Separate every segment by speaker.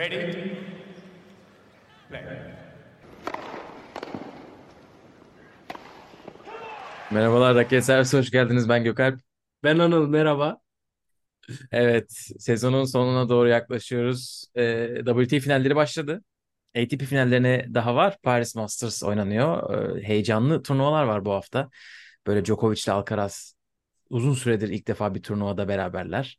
Speaker 1: Ready? Play.
Speaker 2: Merhabalar Raket Servisi hoş geldiniz. Ben Gökalp.
Speaker 3: Ben Anıl merhaba.
Speaker 2: Evet, sezonun sonuna doğru yaklaşıyoruz. Ee, WTA finalleri başladı. ATP finallerine daha var. Paris Masters oynanıyor. Ee, heyecanlı turnuvalar var bu hafta. Böyle Djokovic ile Alcaraz uzun süredir ilk defa bir turnuvada beraberler.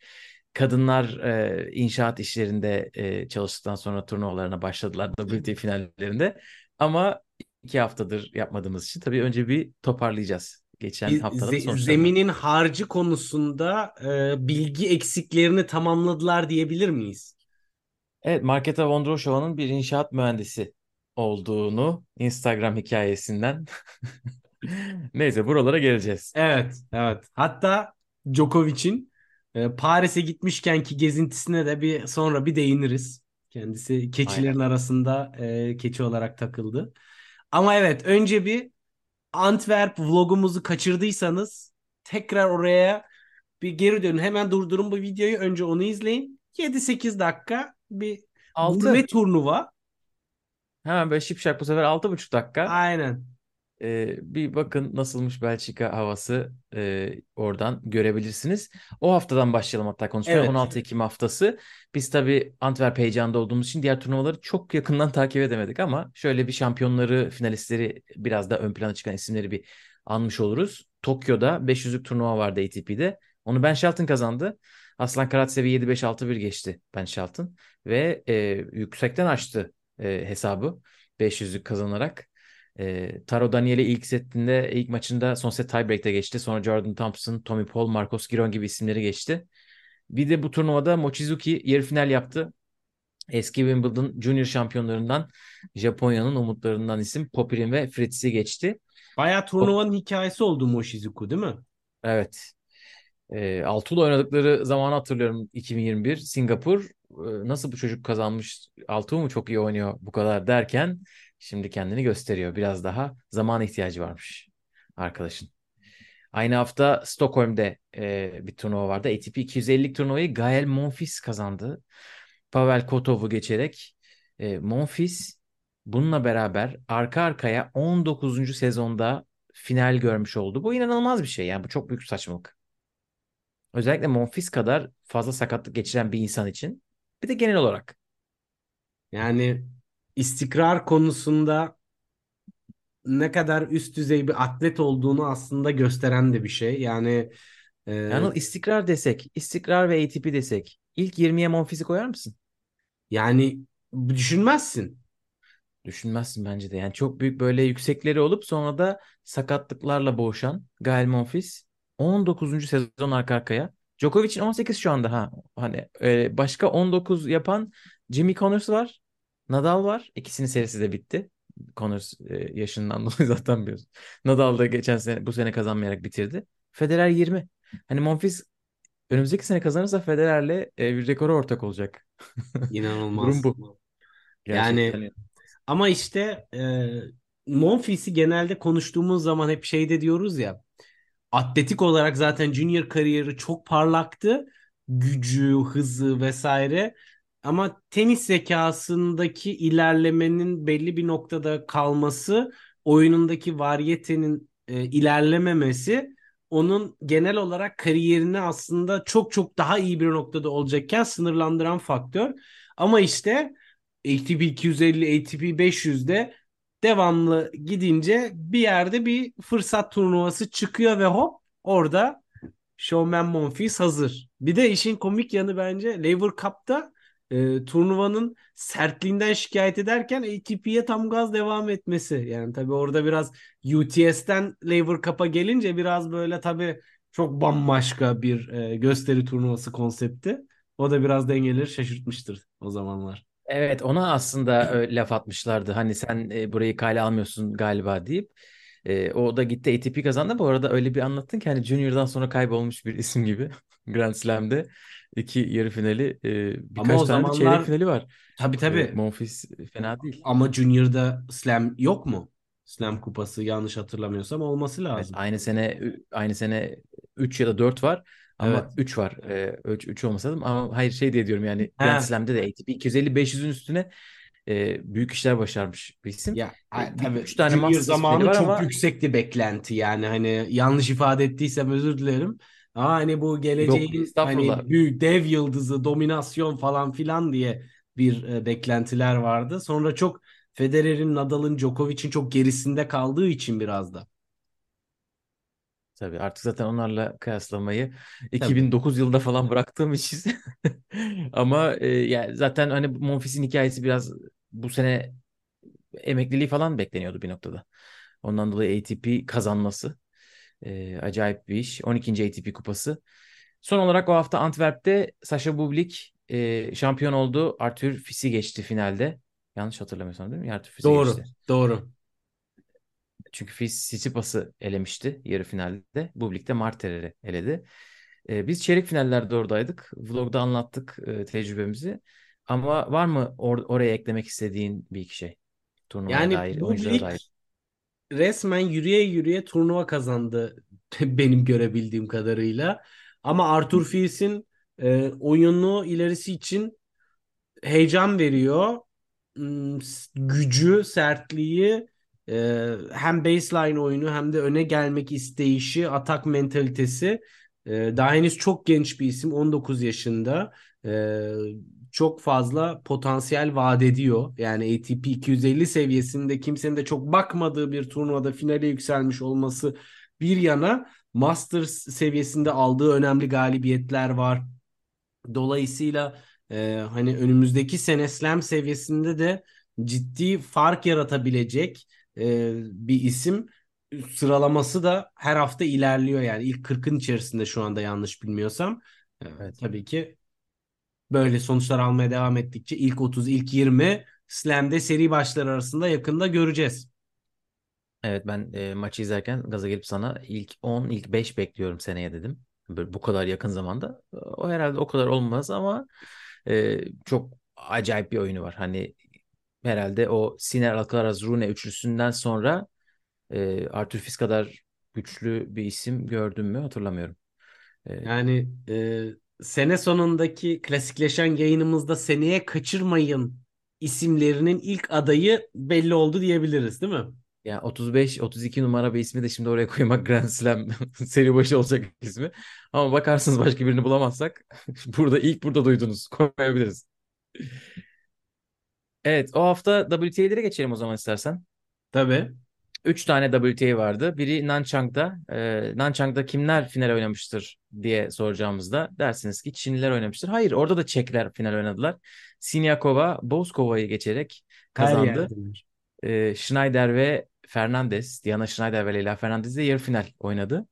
Speaker 2: Kadınlar e, inşaat işlerinde e, çalıştıktan sonra turnuvalarına başladılar WTA finallerinde. Ama iki haftadır yapmadığımız için tabii önce bir toparlayacağız. Geçen haftanın
Speaker 3: ze-
Speaker 2: sonuçlarını.
Speaker 3: zeminin harcı konusunda e, bilgi eksiklerini tamamladılar diyebilir miyiz?
Speaker 2: Evet, Marketa Vondrousova'nın bir inşaat mühendisi olduğunu Instagram hikayesinden. Neyse buralara geleceğiz.
Speaker 3: Evet, evet. Hatta Djokovic'in e, Paris'e gitmişkenki gezintisine de bir sonra bir değiniriz. Kendisi keçilerin
Speaker 2: Aynen.
Speaker 3: arasında e, keçi olarak takıldı. Ama evet önce bir Antwerp vlogumuzu kaçırdıysanız tekrar oraya bir geri dönün. Hemen durdurun bu videoyu. Önce onu izleyin. 7-8 dakika bir
Speaker 2: 6.
Speaker 3: gurme turnuva.
Speaker 2: Hemen böyle şipşak bu sefer 6,5 dakika.
Speaker 3: Aynen.
Speaker 2: Ee, bir bakın nasılmış Belçika havası ee, oradan görebilirsiniz. O haftadan başlayalım hatta konuşmaya.
Speaker 3: Evet.
Speaker 2: 16 Ekim haftası. Biz tabii Antwerp heyecanında olduğumuz için diğer turnuvaları çok yakından takip edemedik ama şöyle bir şampiyonları, finalistleri biraz da ön plana çıkan isimleri bir anmış oluruz. Tokyo'da 500'lük turnuva vardı ATP'de. Onu Ben Shelton kazandı. Aslan Karatsev'i 7-5-6-1 geçti Ben Shelton ve e, yüksekten açtı e, hesabı 500'lük kazanarak. E, Taro Daniel'i ilk setinde, ilk maçında son set tiebreak'te geçti. Sonra Jordan Thompson, Tommy Paul, Marcos Giron gibi isimleri geçti. Bir de bu turnuvada Mochizuki yarı final yaptı. Eski Wimbledon Junior şampiyonlarından Japonya'nın umutlarından isim Popyrin ve Fritz'i geçti.
Speaker 3: Bayağı turnuvanın hikayesi oldu Mochizuku değil mi?
Speaker 2: Evet. E, Altuğ'la oynadıkları zamanı hatırlıyorum 2021 Singapur. E, nasıl bu çocuk kazanmış? Altuğ mu çok iyi oynuyor bu kadar derken şimdi kendini gösteriyor. Biraz daha zaman ihtiyacı varmış arkadaşın. Aynı hafta Stockholm'de e, bir turnuva vardı. ATP 250'lik turnuvayı Gael Monfils kazandı. Pavel Kotov'u geçerek. E, Monfils bununla beraber arka arkaya 19. sezonda final görmüş oldu. Bu inanılmaz bir şey. Yani bu çok büyük saçmalık. Özellikle Monfils kadar fazla sakatlık geçiren bir insan için. Bir de genel olarak.
Speaker 3: Yani istikrar konusunda ne kadar üst düzey bir atlet olduğunu aslında gösteren de bir şey. Yani e,
Speaker 2: Yani istikrar desek, istikrar ve ATP desek ilk 20'ye Monfils'i koyar mısın?
Speaker 3: yani düşünmezsin.
Speaker 2: Düşünmezsin bence de. Yani çok büyük böyle yüksekleri olup sonra da sakatlıklarla boğuşan Gael Monfils 19. sezon arka arkaya. Djokovic'in 18 şu anda ha. Hani e, başka 19 yapan Jimmy Connors var. Nadal var. İkisinin serisi de bitti. Connors e, yaşından dolayı zaten biliyorsun. Nadal da geçen sene bu sene kazanmayarak bitirdi. Federer 20. Hani Monfils önümüzdeki sene kazanırsa Federer'le e, bir rekora ortak olacak.
Speaker 3: İnanılmaz.
Speaker 2: Durum bu.
Speaker 3: Yani
Speaker 2: Gerçekten.
Speaker 3: ama işte e, Monfils'i genelde konuştuğumuz zaman hep şeyde diyoruz ya atletik olarak zaten junior kariyeri çok parlaktı. Gücü, hızı vesaire. Ama tenis zekasındaki ilerlemenin belli bir noktada kalması, oyunundaki varyetenin e, ilerlememesi onun genel olarak kariyerini aslında çok çok daha iyi bir noktada olacakken sınırlandıran faktör. Ama işte ATP 250, ATP 500'de devamlı gidince bir yerde bir fırsat turnuvası çıkıyor ve hop orada Showman Monfils hazır. Bir de işin komik yanı bence Lever Cup'ta e, turnuvanın sertliğinden şikayet ederken ATP'ye tam gaz devam etmesi. Yani tabii orada biraz UTS'ten Lever Cup'a gelince biraz böyle tabii çok bambaşka bir e, gösteri turnuvası konsepti. O da biraz dengeleri şaşırtmıştır o zamanlar.
Speaker 2: Evet ona aslında e, laf atmışlardı. Hani sen e, burayı kale almıyorsun galiba deyip. E, o da gitti ATP kazandı. Bu arada öyle bir anlattın ki hani Junior'dan sonra kaybolmuş bir isim gibi. Grand Slam'de iki yarı finali e,
Speaker 3: Ama
Speaker 2: birkaç
Speaker 3: o
Speaker 2: tane de çeyrek
Speaker 3: zamanlar
Speaker 2: finali var.
Speaker 3: tabii
Speaker 2: E,
Speaker 3: tabii
Speaker 2: Monfils fena değil.
Speaker 3: ama Junior'da Slam yok mu? Slam kupası yanlış hatırlamıyorsam olması
Speaker 2: Evet,
Speaker 3: lazım.
Speaker 2: aynı sene aynı sene 3 ya da 4 var. Ama
Speaker 3: Evet.
Speaker 2: 3 var. 3 3 olmasa da ama hayır şey diye diyorum yani. Grand Slam'de de ATP 250-500'ün üstüne e, büyük işler başarmış bir isim.
Speaker 3: Ya
Speaker 2: E,
Speaker 3: tabii
Speaker 2: üç tane
Speaker 3: Junior zamanı çok
Speaker 2: ama-
Speaker 3: yüksekti beklenti yani hani yanlış ifade ettiysem özür dilerim. Ama hani bu geleceğin
Speaker 2: estağfurullah.
Speaker 3: hani büyük dev yıldızı, dominasyon falan filan diye bir e, beklentiler vardı. Sonra çok Federer'in, Nadal'ın, Djokovic'in çok gerisinde kaldığı için biraz da.
Speaker 2: Tabii artık zaten onlarla kıyaslamayı 2009 yılında falan bıraktığım için ama e, yani zaten hani Monfils'in hikayesi biraz bu sene emekliliği falan bekleniyordu bir noktada. Ondan dolayı ATP kazanması e, acayip bir iş. 12. ATP kupası. Son olarak o hafta Antwerp'te Sasha Bublik e, şampiyon oldu. Arthur Fiz'i geçti finalde. Yanlış hatırlamıyorsam değil mi? Arthur Fiz'i
Speaker 3: Doğru,
Speaker 2: geçti.
Speaker 3: doğru.
Speaker 2: Çünkü Fizz Tsitsipas'ı elemişti yarı finalde. Bublik de Marterer'i eledi. Ee, biz çeyrek finallerde oradaydık. Vlogda anlattık e, tecrübemizi. Ama var mı or- oraya eklemek istediğin bir iki şey? Turnuvaya
Speaker 3: Yani
Speaker 2: dair,
Speaker 3: Bublik
Speaker 2: dair.
Speaker 3: Resmen yürüye yürüye turnuva kazandı benim görebildiğim kadarıyla. Ama Arthur Fiz'in e, oyunu ilerisi için heyecan veriyor. Hmm, Gücü, sertliği, e, hem baseline oyunu hem de öne gelmek isteyişi, atak mentalitesi. E, daha henüz çok genç bir isim, 19 yaşında. E, çok fazla potansiyel vaat ediyor. Yani ATP 250 seviyesinde kimsenin de çok bakmadığı bir turnuvada finale yükselmiş olması bir yana Masters seviyesinde aldığı önemli galibiyetler var. Dolayısıyla e, hani önümüzdeki sene Slam seviyesinde de ciddi fark yaratabilecek e, bir isim. Sıralaması da her hafta ilerliyor yani ilk 40'ın içerisinde şu anda yanlış bilmiyorsam. E,
Speaker 2: Evet.
Speaker 3: Tabii ki böyle sonuçlar almaya devam ettikçe ilk 30, ilk 20 Slam'de seri başları arasında yakında göreceğiz.
Speaker 2: Evet ben e, maçı izlerken gaza gelip sana ilk 10, ilk 5 bekliyorum seneye dedim. Böyle bu kadar yakın zamanda. O herhalde o kadar olmaz ama e, çok acayip bir oyunu var. Hani herhalde o Sinner, Alcaraz, Rune üçlüsünden sonra e, Arthur Fils kadar güçlü bir isim gördüm mü hatırlamıyorum. E,
Speaker 3: Yani e, sene sonundaki klasikleşen yayınımızda seneye kaçırmayın isimlerinin ilk adayı belli oldu diyebiliriz değil mi?
Speaker 2: Yani 35-32 numara bir ismi de şimdi oraya koymak Grand Slam seri başı olacak ismi. Ama bakarsınız başka birini bulamazsak burada ilk burada duydunuz. Koyabiliriz. Evet o hafta WTA'lere geçelim o zaman istersen.
Speaker 3: Tabii.
Speaker 2: 3 tane WTA vardı. Biri Nanchang'da. Ee, Nanchang'da kimler final oynamıştır diye soracağımızda dersiniz ki Çinliler oynamıştır. Hayır orada da Çekler final oynadılar. Siniakova Bozkova'yı geçerek kazandı. Ee, Schneider ve Fernandez, Diana Schneider ve Leyla Fernandez de yarı final oynadı.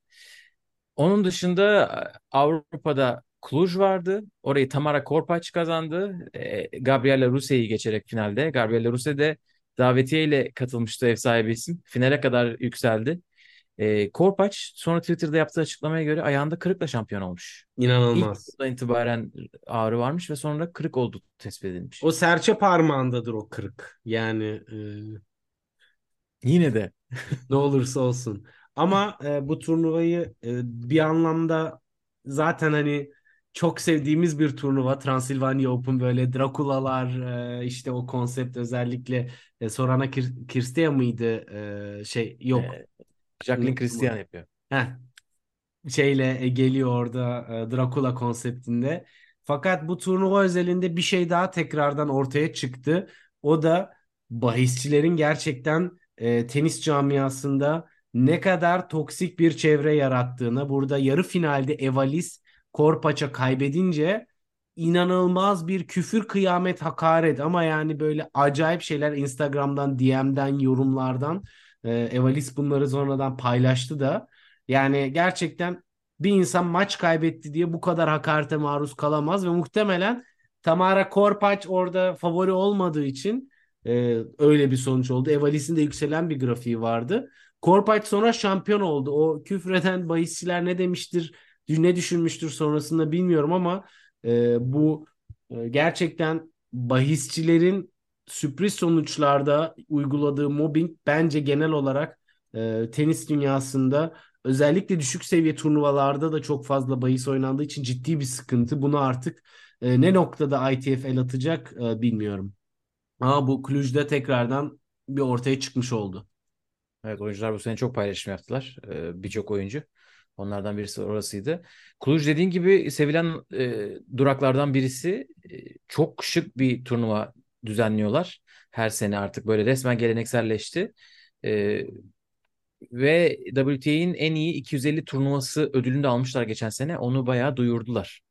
Speaker 2: Onun dışında e, Avrupa'da Cluj vardı. Orayı Tamara Korpaç kazandı. E, Gabriela Ruse'yi geçerek finalde. Gabriela Ruse de davetiye ile katılmıştı ev sahibi isim. Finale kadar yükseldi. E, Korpaç sonra Twitter'da yaptığı açıklamaya göre ayağında kırıkla şampiyon olmuş. İlk
Speaker 3: İnanılmaz.
Speaker 2: turdan itibaren ağrı varmış ve sonra kırık olduğu tespit edilmiş.
Speaker 3: O serçe parmağındadır o kırık. Yani e,
Speaker 2: Yine de
Speaker 3: ne olursa olsun. Ama e, bu turnuvayı e, bir anlamda zaten hani çok sevdiğimiz bir turnuva. Transylvania Open böyle Drakula'lar e, işte o konsept özellikle e, Sorana Kir- Kirstea mıydı? E, şey yok.
Speaker 2: e, Jacqueline Christian yapıyor.
Speaker 3: Heh, şeyle e, geliyor orada e, Dracula konseptinde. Fakat bu turnuva özelinde bir şey daha tekrardan ortaya çıktı. O da bahisçilerin gerçekten e, tenis camiasında ne kadar toksik bir çevre yarattığını. Burada yarı finalde Evalis Korpaç'a kaybedince inanılmaz bir küfür, kıyamet, hakaret ama yani böyle acayip şeyler Instagram'dan, DM'den, yorumlardan e, Evalis bunları sonradan paylaştı da. Yani gerçekten bir insan maç kaybetti diye bu kadar hakarete maruz kalamaz ve muhtemelen Tamara Korpaç orada favori olmadığı için e, öyle bir sonuç oldu. Evalis'in de yükselen bir grafiği vardı. Korpaç sonra şampiyon oldu. O küfreden bahisçiler ne demiştir, ne düşünmüştür sonrasında bilmiyorum ama e, bu e, gerçekten bahisçilerin sürpriz sonuçlarda uyguladığı mobbing bence genel olarak e, tenis dünyasında özellikle düşük seviye turnuvalarda da çok fazla bahis oynandığı için ciddi bir sıkıntı. Bunu artık e, ne noktada ITF el atacak e, bilmiyorum. Ama bu Cluj'da tekrardan bir ortaya çıkmış oldu.
Speaker 2: Evet oyuncular bu sene çok paylaşım yaptılar. Ee, Birçok oyuncu. Onlardan birisi orasıydı. Cluj dediğin gibi sevilen e, duraklardan birisi. E, çok şık bir turnuva düzenliyorlar. Her sene artık böyle resmen gelenekselleşti. E, ve WTA'nin en iyi 250 turnuvası ödülünü de almışlar geçen sene. Onu bayağı duyurdular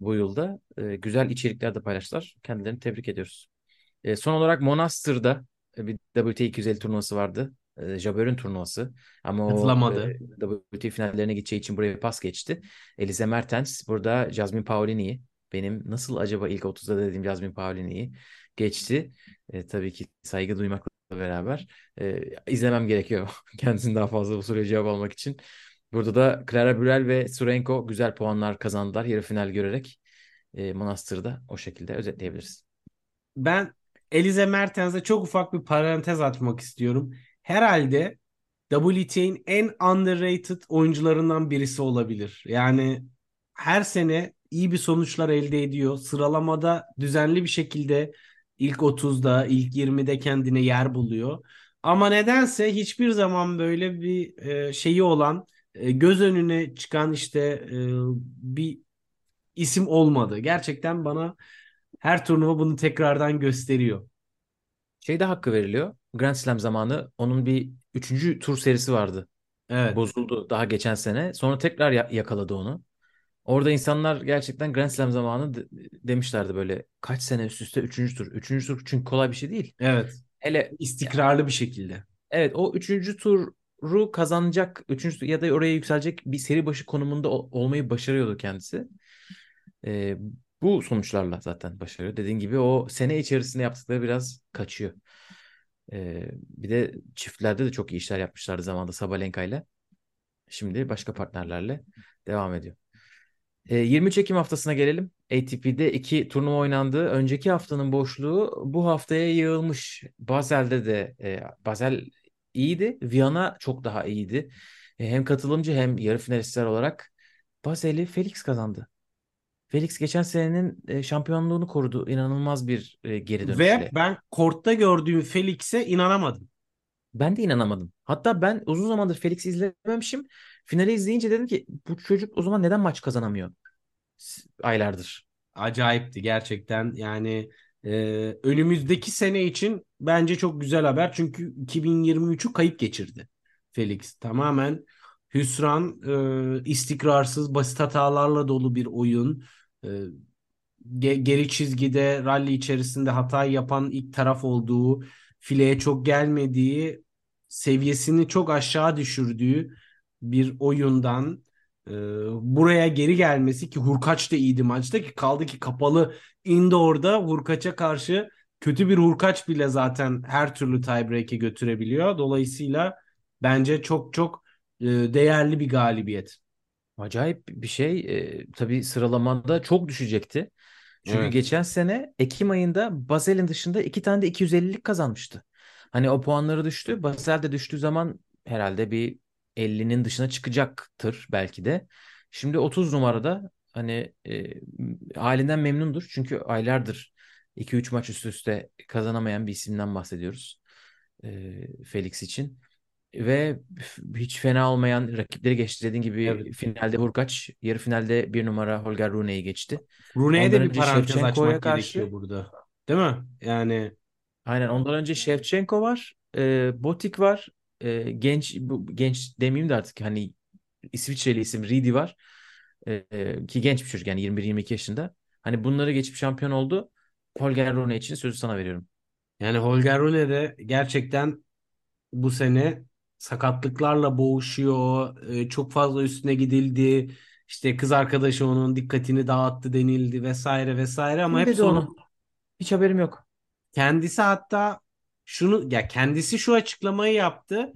Speaker 2: bu yılda. E, güzel içerikler de paylaştılar. Kendilerini tebrik ediyoruz. E, son olarak Monastır'da bir WTA 250 turnuvası vardı. E, Jabber'in turnuvası. Ama
Speaker 3: Katılamadı.
Speaker 2: o e, WTA finallerine gideceği için buraya pas geçti. Elize Mertens burada Jasmine Paolini'yi benim nasıl acaba ilk 30'da dediğim Jasmine Paolini'yi geçti. E, tabii ki saygı duymakla beraber e, izlemem gerekiyor. Kendisini daha fazla bu soruya cevap almak için. Burada da Clara Burel ve Surenko güzel puanlar kazandılar yarı final görerek. E, Monastır'da o şekilde özetleyebiliriz.
Speaker 3: Ben Elize Mertens'e çok ufak bir parantez açmak istiyorum. Herhalde WTA'nin en underrated oyuncularından birisi olabilir. Yani her sene iyi bir sonuçlar elde ediyor. Sıralamada düzenli bir şekilde ilk 30'da, ilk 20'de kendine yer buluyor. Ama nedense hiçbir zaman böyle bir e, şeyi olan, e, göz önüne çıkan işte e, bir isim olmadı. Gerçekten bana her turnuva bunu tekrardan gösteriyor.
Speaker 2: Şeyde hakkı veriliyor. Grand Slam zamanı onun bir üçüncü tur serisi vardı.
Speaker 3: Evet.
Speaker 2: Bozuldu daha geçen sene. Sonra tekrar ya- yakaladı onu. Orada insanlar gerçekten Grand Slam zamanı de- demişlerdi böyle kaç sene üst üste üçüncü tur. Üçüncü tur çünkü kolay bir şey değil.
Speaker 3: Evet.
Speaker 2: Hele
Speaker 3: İstikrarlı bir şekilde.
Speaker 2: evet o üçüncü turu kazanacak üçüncü tur- ya da oraya yükselecek bir seri başı konumunda ol- olmayı başarıyordu kendisi. Ee, bu sonuçlarla zaten başarıyor. Dediğin gibi o sene içerisinde yaptıkları biraz kaçıyor. Ee, bir de çiftlerde de çok iyi işler yapmışlardı zamanında Sabalenka ile. Şimdi başka partnerlerle devam ediyor. Ee, 23 Ekim haftasına gelelim. ATP'de iki turnuva oynandı. Önceki haftanın boşluğu bu haftaya yığılmış. Basel'de de e, Basel iyiydi. Viyana çok daha iyiydi. E, hem katılımcı hem yarı finalistler olarak Basel'i Felix kazandı. Felix geçen senenin e, şampiyonluğunu korudu. İnanılmaz bir e, geri dönüşle.
Speaker 3: Ve ben kortta gördüğüm Felix'e inanamadım.
Speaker 2: Ben de inanamadım. Hatta ben uzun zamandır Felix'i izlememişim. Finali izleyince dedim ki bu çocuk o zaman neden maç kazanamıyor? Aylardır.
Speaker 3: Acayipti gerçekten. Yani e, önümüzdeki sene için bence çok güzel haber. Çünkü 2023'ü kayıp geçirdi Felix. Tamamen hüsran, e, istikrarsız, basit hatalarla dolu bir oyun. E, ge- geri çizgide rally içerisinde hata yapan ilk taraf olduğu, fileye çok gelmediği, seviyesini çok aşağı düşürdüğü bir oyundan e, buraya geri gelmesi ki Hurkaç da iyiydi maçta ki kaldı ki kapalı indoor'da Hurkaç'a karşı kötü bir Hurkaç bile zaten her türlü tiebreak'e götürebiliyor. Dolayısıyla bence çok çok e, değerli bir galibiyet.
Speaker 2: Acayip bir şey. E, tabii sıralamada çok düşecekti. Çünkü
Speaker 3: Evet.
Speaker 2: geçen sene Ekim ayında Basel'in dışında iki tane de 250'lik kazanmıştı. Hani o puanları düştü. Basel de düştüğü zaman herhalde bir 50'nin dışına çıkacaktır belki de. Şimdi 30 numarada hani e, halinden memnundur. Çünkü aylardır 2-3 maç üst üste kazanamayan bir isimden bahsediyoruz. E, Felix için. Ve hiç fena olmayan rakipleri geçti. Dediğin gibi
Speaker 3: Evet.
Speaker 2: finalde Hurkaç, yarı finalde bir numara Holger Rune'yi geçti.
Speaker 3: Rune'ye de bir parantez açmak
Speaker 2: karşı-
Speaker 3: gerekiyor burada. Değil mi? Yani
Speaker 2: Aynen ondan önce Shevchenko var, e, Botik var, e, genç bu genç demeyeyim de artık hani İsviçreli isim Ridi var. E, e, ki genç bir çocuk yani 21-22 yaşında. Hani bunları geçip şampiyon oldu. Holger Rune için sözü sana veriyorum.
Speaker 3: Yani Holger Rune de gerçekten bu sene sakatlıklarla boğuşuyor. Ee, çok fazla üstüne gidildi. İşte kız arkadaşı onun dikkatini dağıttı denildi vesaire vesaire ama
Speaker 2: Kim
Speaker 3: hep sonu
Speaker 2: onu? Hiç haberim yok.
Speaker 3: kendisi hatta şunu ya kendisi şu açıklamayı yaptı.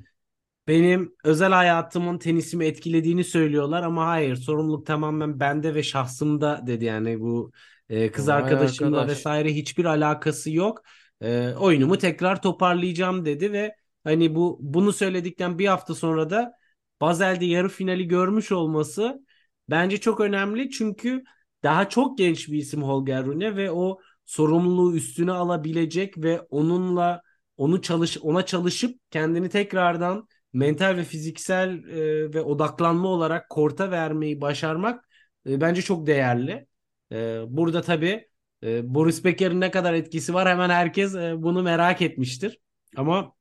Speaker 3: Benim özel hayatımın tenisimi etkilediğini söylüyorlar ama hayır sorumluluk tamamen bende ve şahsımda dedi yani bu e, kız
Speaker 2: Vay
Speaker 3: arkadaşımla
Speaker 2: arkadaş.
Speaker 3: vesaire hiçbir alakası yok. E, oyunumu tekrar toparlayacağım dedi ve hani bu bunu söyledikten bir hafta sonra da Basel'de yarı finali görmüş olması bence çok önemli. Çünkü daha çok genç bir isim Holger Rune ve o sorumluluğu üstüne alabilecek ve onunla onu çalış ona çalışıp kendini tekrardan mental ve fiziksel e, ve odaklanma olarak korta vermeyi başarmak e, bence çok değerli. E, burada tabii e, Boris Becker'in ne kadar etkisi var hemen herkes e, bunu merak etmiştir. Ama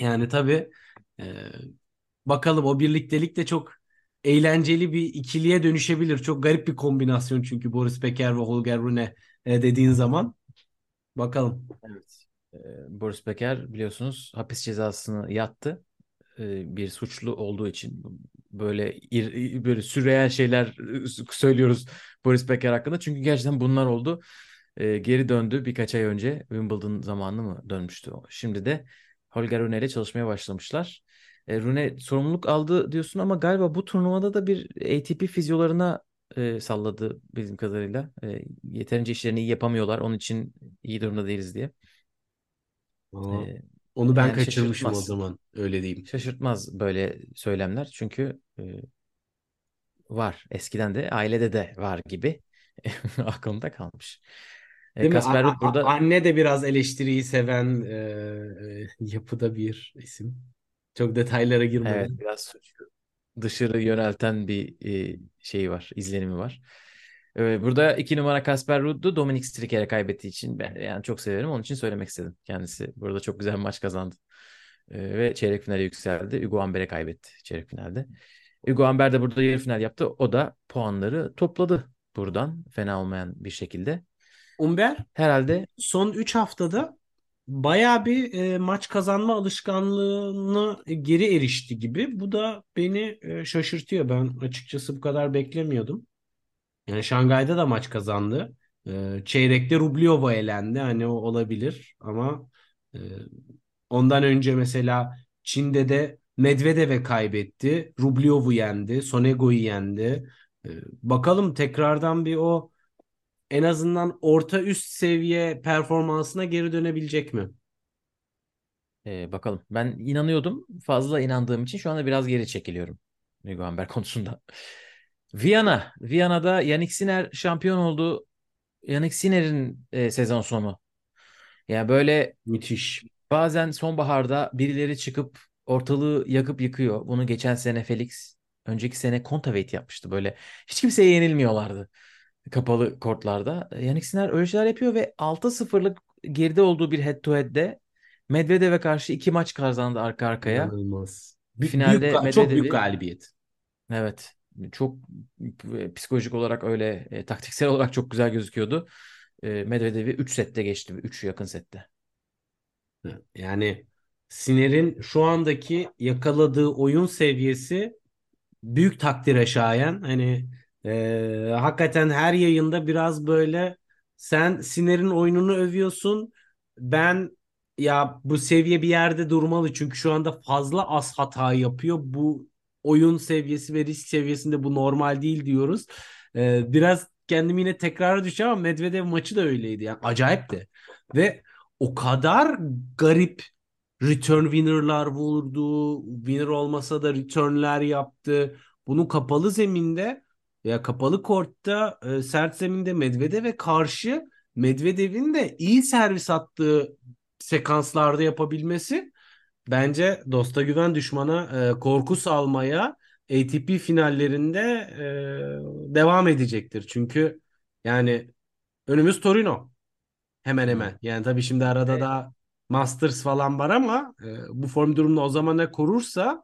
Speaker 3: yani tabii e, bakalım o birliktelik de çok eğlenceli bir ikiliye dönüşebilir. Çok garip bir kombinasyon çünkü Boris Becker ve Holger Rune e, dediğin zaman. Bakalım.
Speaker 2: Evet. Boris Becker biliyorsunuz hapis cezasını yattı. Bir suçlu olduğu için böyle ir, böyle sürreal şeyler söylüyoruz Boris Becker hakkında. Çünkü gerçekten bunlar oldu. Geri döndü birkaç ay önce Wimbledon zamanı mı dönmüştü. Şimdi de Holger Rune ile çalışmaya başlamışlar. Rune sorumluluk aldı diyorsun ama galiba bu turnuvada da bir ATP fizyolarına salladı bizim kadarıyla. E, yeterince işlerini iyi yapamıyorlar. Onun için iyi durumda değiliz diye.
Speaker 3: Aa, e, onu ben yani kaçırmışım
Speaker 2: şaşırtmaz.
Speaker 3: o zaman öyle diyeyim.
Speaker 2: Şaşırtmaz böyle söylemler çünkü e, var. Eskiden de ailede de var gibi aklımda kalmış.
Speaker 3: E, Değil Kasper mi? burada anne de biraz eleştiriyi seven e, e, yapıda bir isim. Çok detaylara girmeden.
Speaker 2: Evet biraz dışarı yönelten bir e, şeyi var, izlenimi var. E, burada iki numara Kasper Ruud'u Dominic Stricker'e kaybettiği için ben yani çok severim. Onun için söylemek istedim. Kendisi burada çok güzel bir maç kazandı. E, ve çeyrek finale yükseldi. Hugo Amber'e kaybetti çeyrek finalde. Hugo Amber de burada yarı final yaptı. O da puanları topladı buradan fena olmayan bir şekilde.
Speaker 3: Umber
Speaker 2: herhalde
Speaker 3: son 3 haftada baya bir e, maç kazanma alışkanlığına geri erişti gibi. Bu da beni e, şaşırtıyor. Ben açıkçası bu kadar beklemiyordum. Yani Şangay'da da maç kazandı. E, çeyrekte Rublyova elendi. Hani o olabilir ama e, ondan önce mesela Çin'de de Medvedev'e kaybetti. Rublyov'u yendi. Sonego'yu yendi. E, bakalım tekrardan bir o en azından orta üst seviye performansına geri dönebilecek mi?
Speaker 2: Ee, bakalım. Ben inanıyordum. Fazla inandığım için şu anda biraz geri çekiliyorum. Hugo Amber konusunda. Viyana. Viyana'da Yannick Sinner şampiyon oldu. Yannick Sinner'in e, sezon sonu. Yani böyle
Speaker 3: müthiş.
Speaker 2: Bazen sonbaharda birileri çıkıp ortalığı yakıp yıkıyor. Bunu geçen sene Felix, önceki sene Kontaveit yapmıştı. Böyle hiç kimseye yenilmiyorlardı kapalı kortlarda. Yannick Sinner öyle şeyler yapıyor ve 6-0'lık geride olduğu bir head to head'de Medvedev'e karşı iki maç kazandı arka arkaya.
Speaker 3: İnanılmaz. Finalde büyük, Medvedev'i, çok büyük galibiyet.
Speaker 2: Evet. Çok psikolojik olarak öyle e, taktiksel olarak çok güzel gözüküyordu. E, Medvedev'i 3 sette geçti. 3 yakın sette.
Speaker 3: Yani Sinner'in şu andaki yakaladığı oyun seviyesi büyük takdire şayan. Hani ee, hakikaten her yayında biraz böyle sen Siner'in oyununu övüyorsun. Ben ya bu seviye bir yerde durmalı çünkü şu anda fazla az hata yapıyor. Bu oyun seviyesi ve risk seviyesinde bu normal değil diyoruz. Ee, biraz kendimi yine tekrara düşeceğim ama Medvedev maçı da öyleydi. Yani acayipti. Ve o kadar garip return winner'lar vurdu. Winner olmasa da return'ler yaptı. Bunu kapalı zeminde ya kapalı kortta e, sert zeminde Medvedev'e karşı Medvedev'in de iyi servis attığı sekanslarda yapabilmesi bence dosta güven düşmana e, korku salmaya ATP finallerinde e, devam edecektir. Çünkü yani önümüz Torino. Hemen hemen. Yani tabii şimdi arada evet. da Masters falan var ama e, bu form durumunu o zamana korursa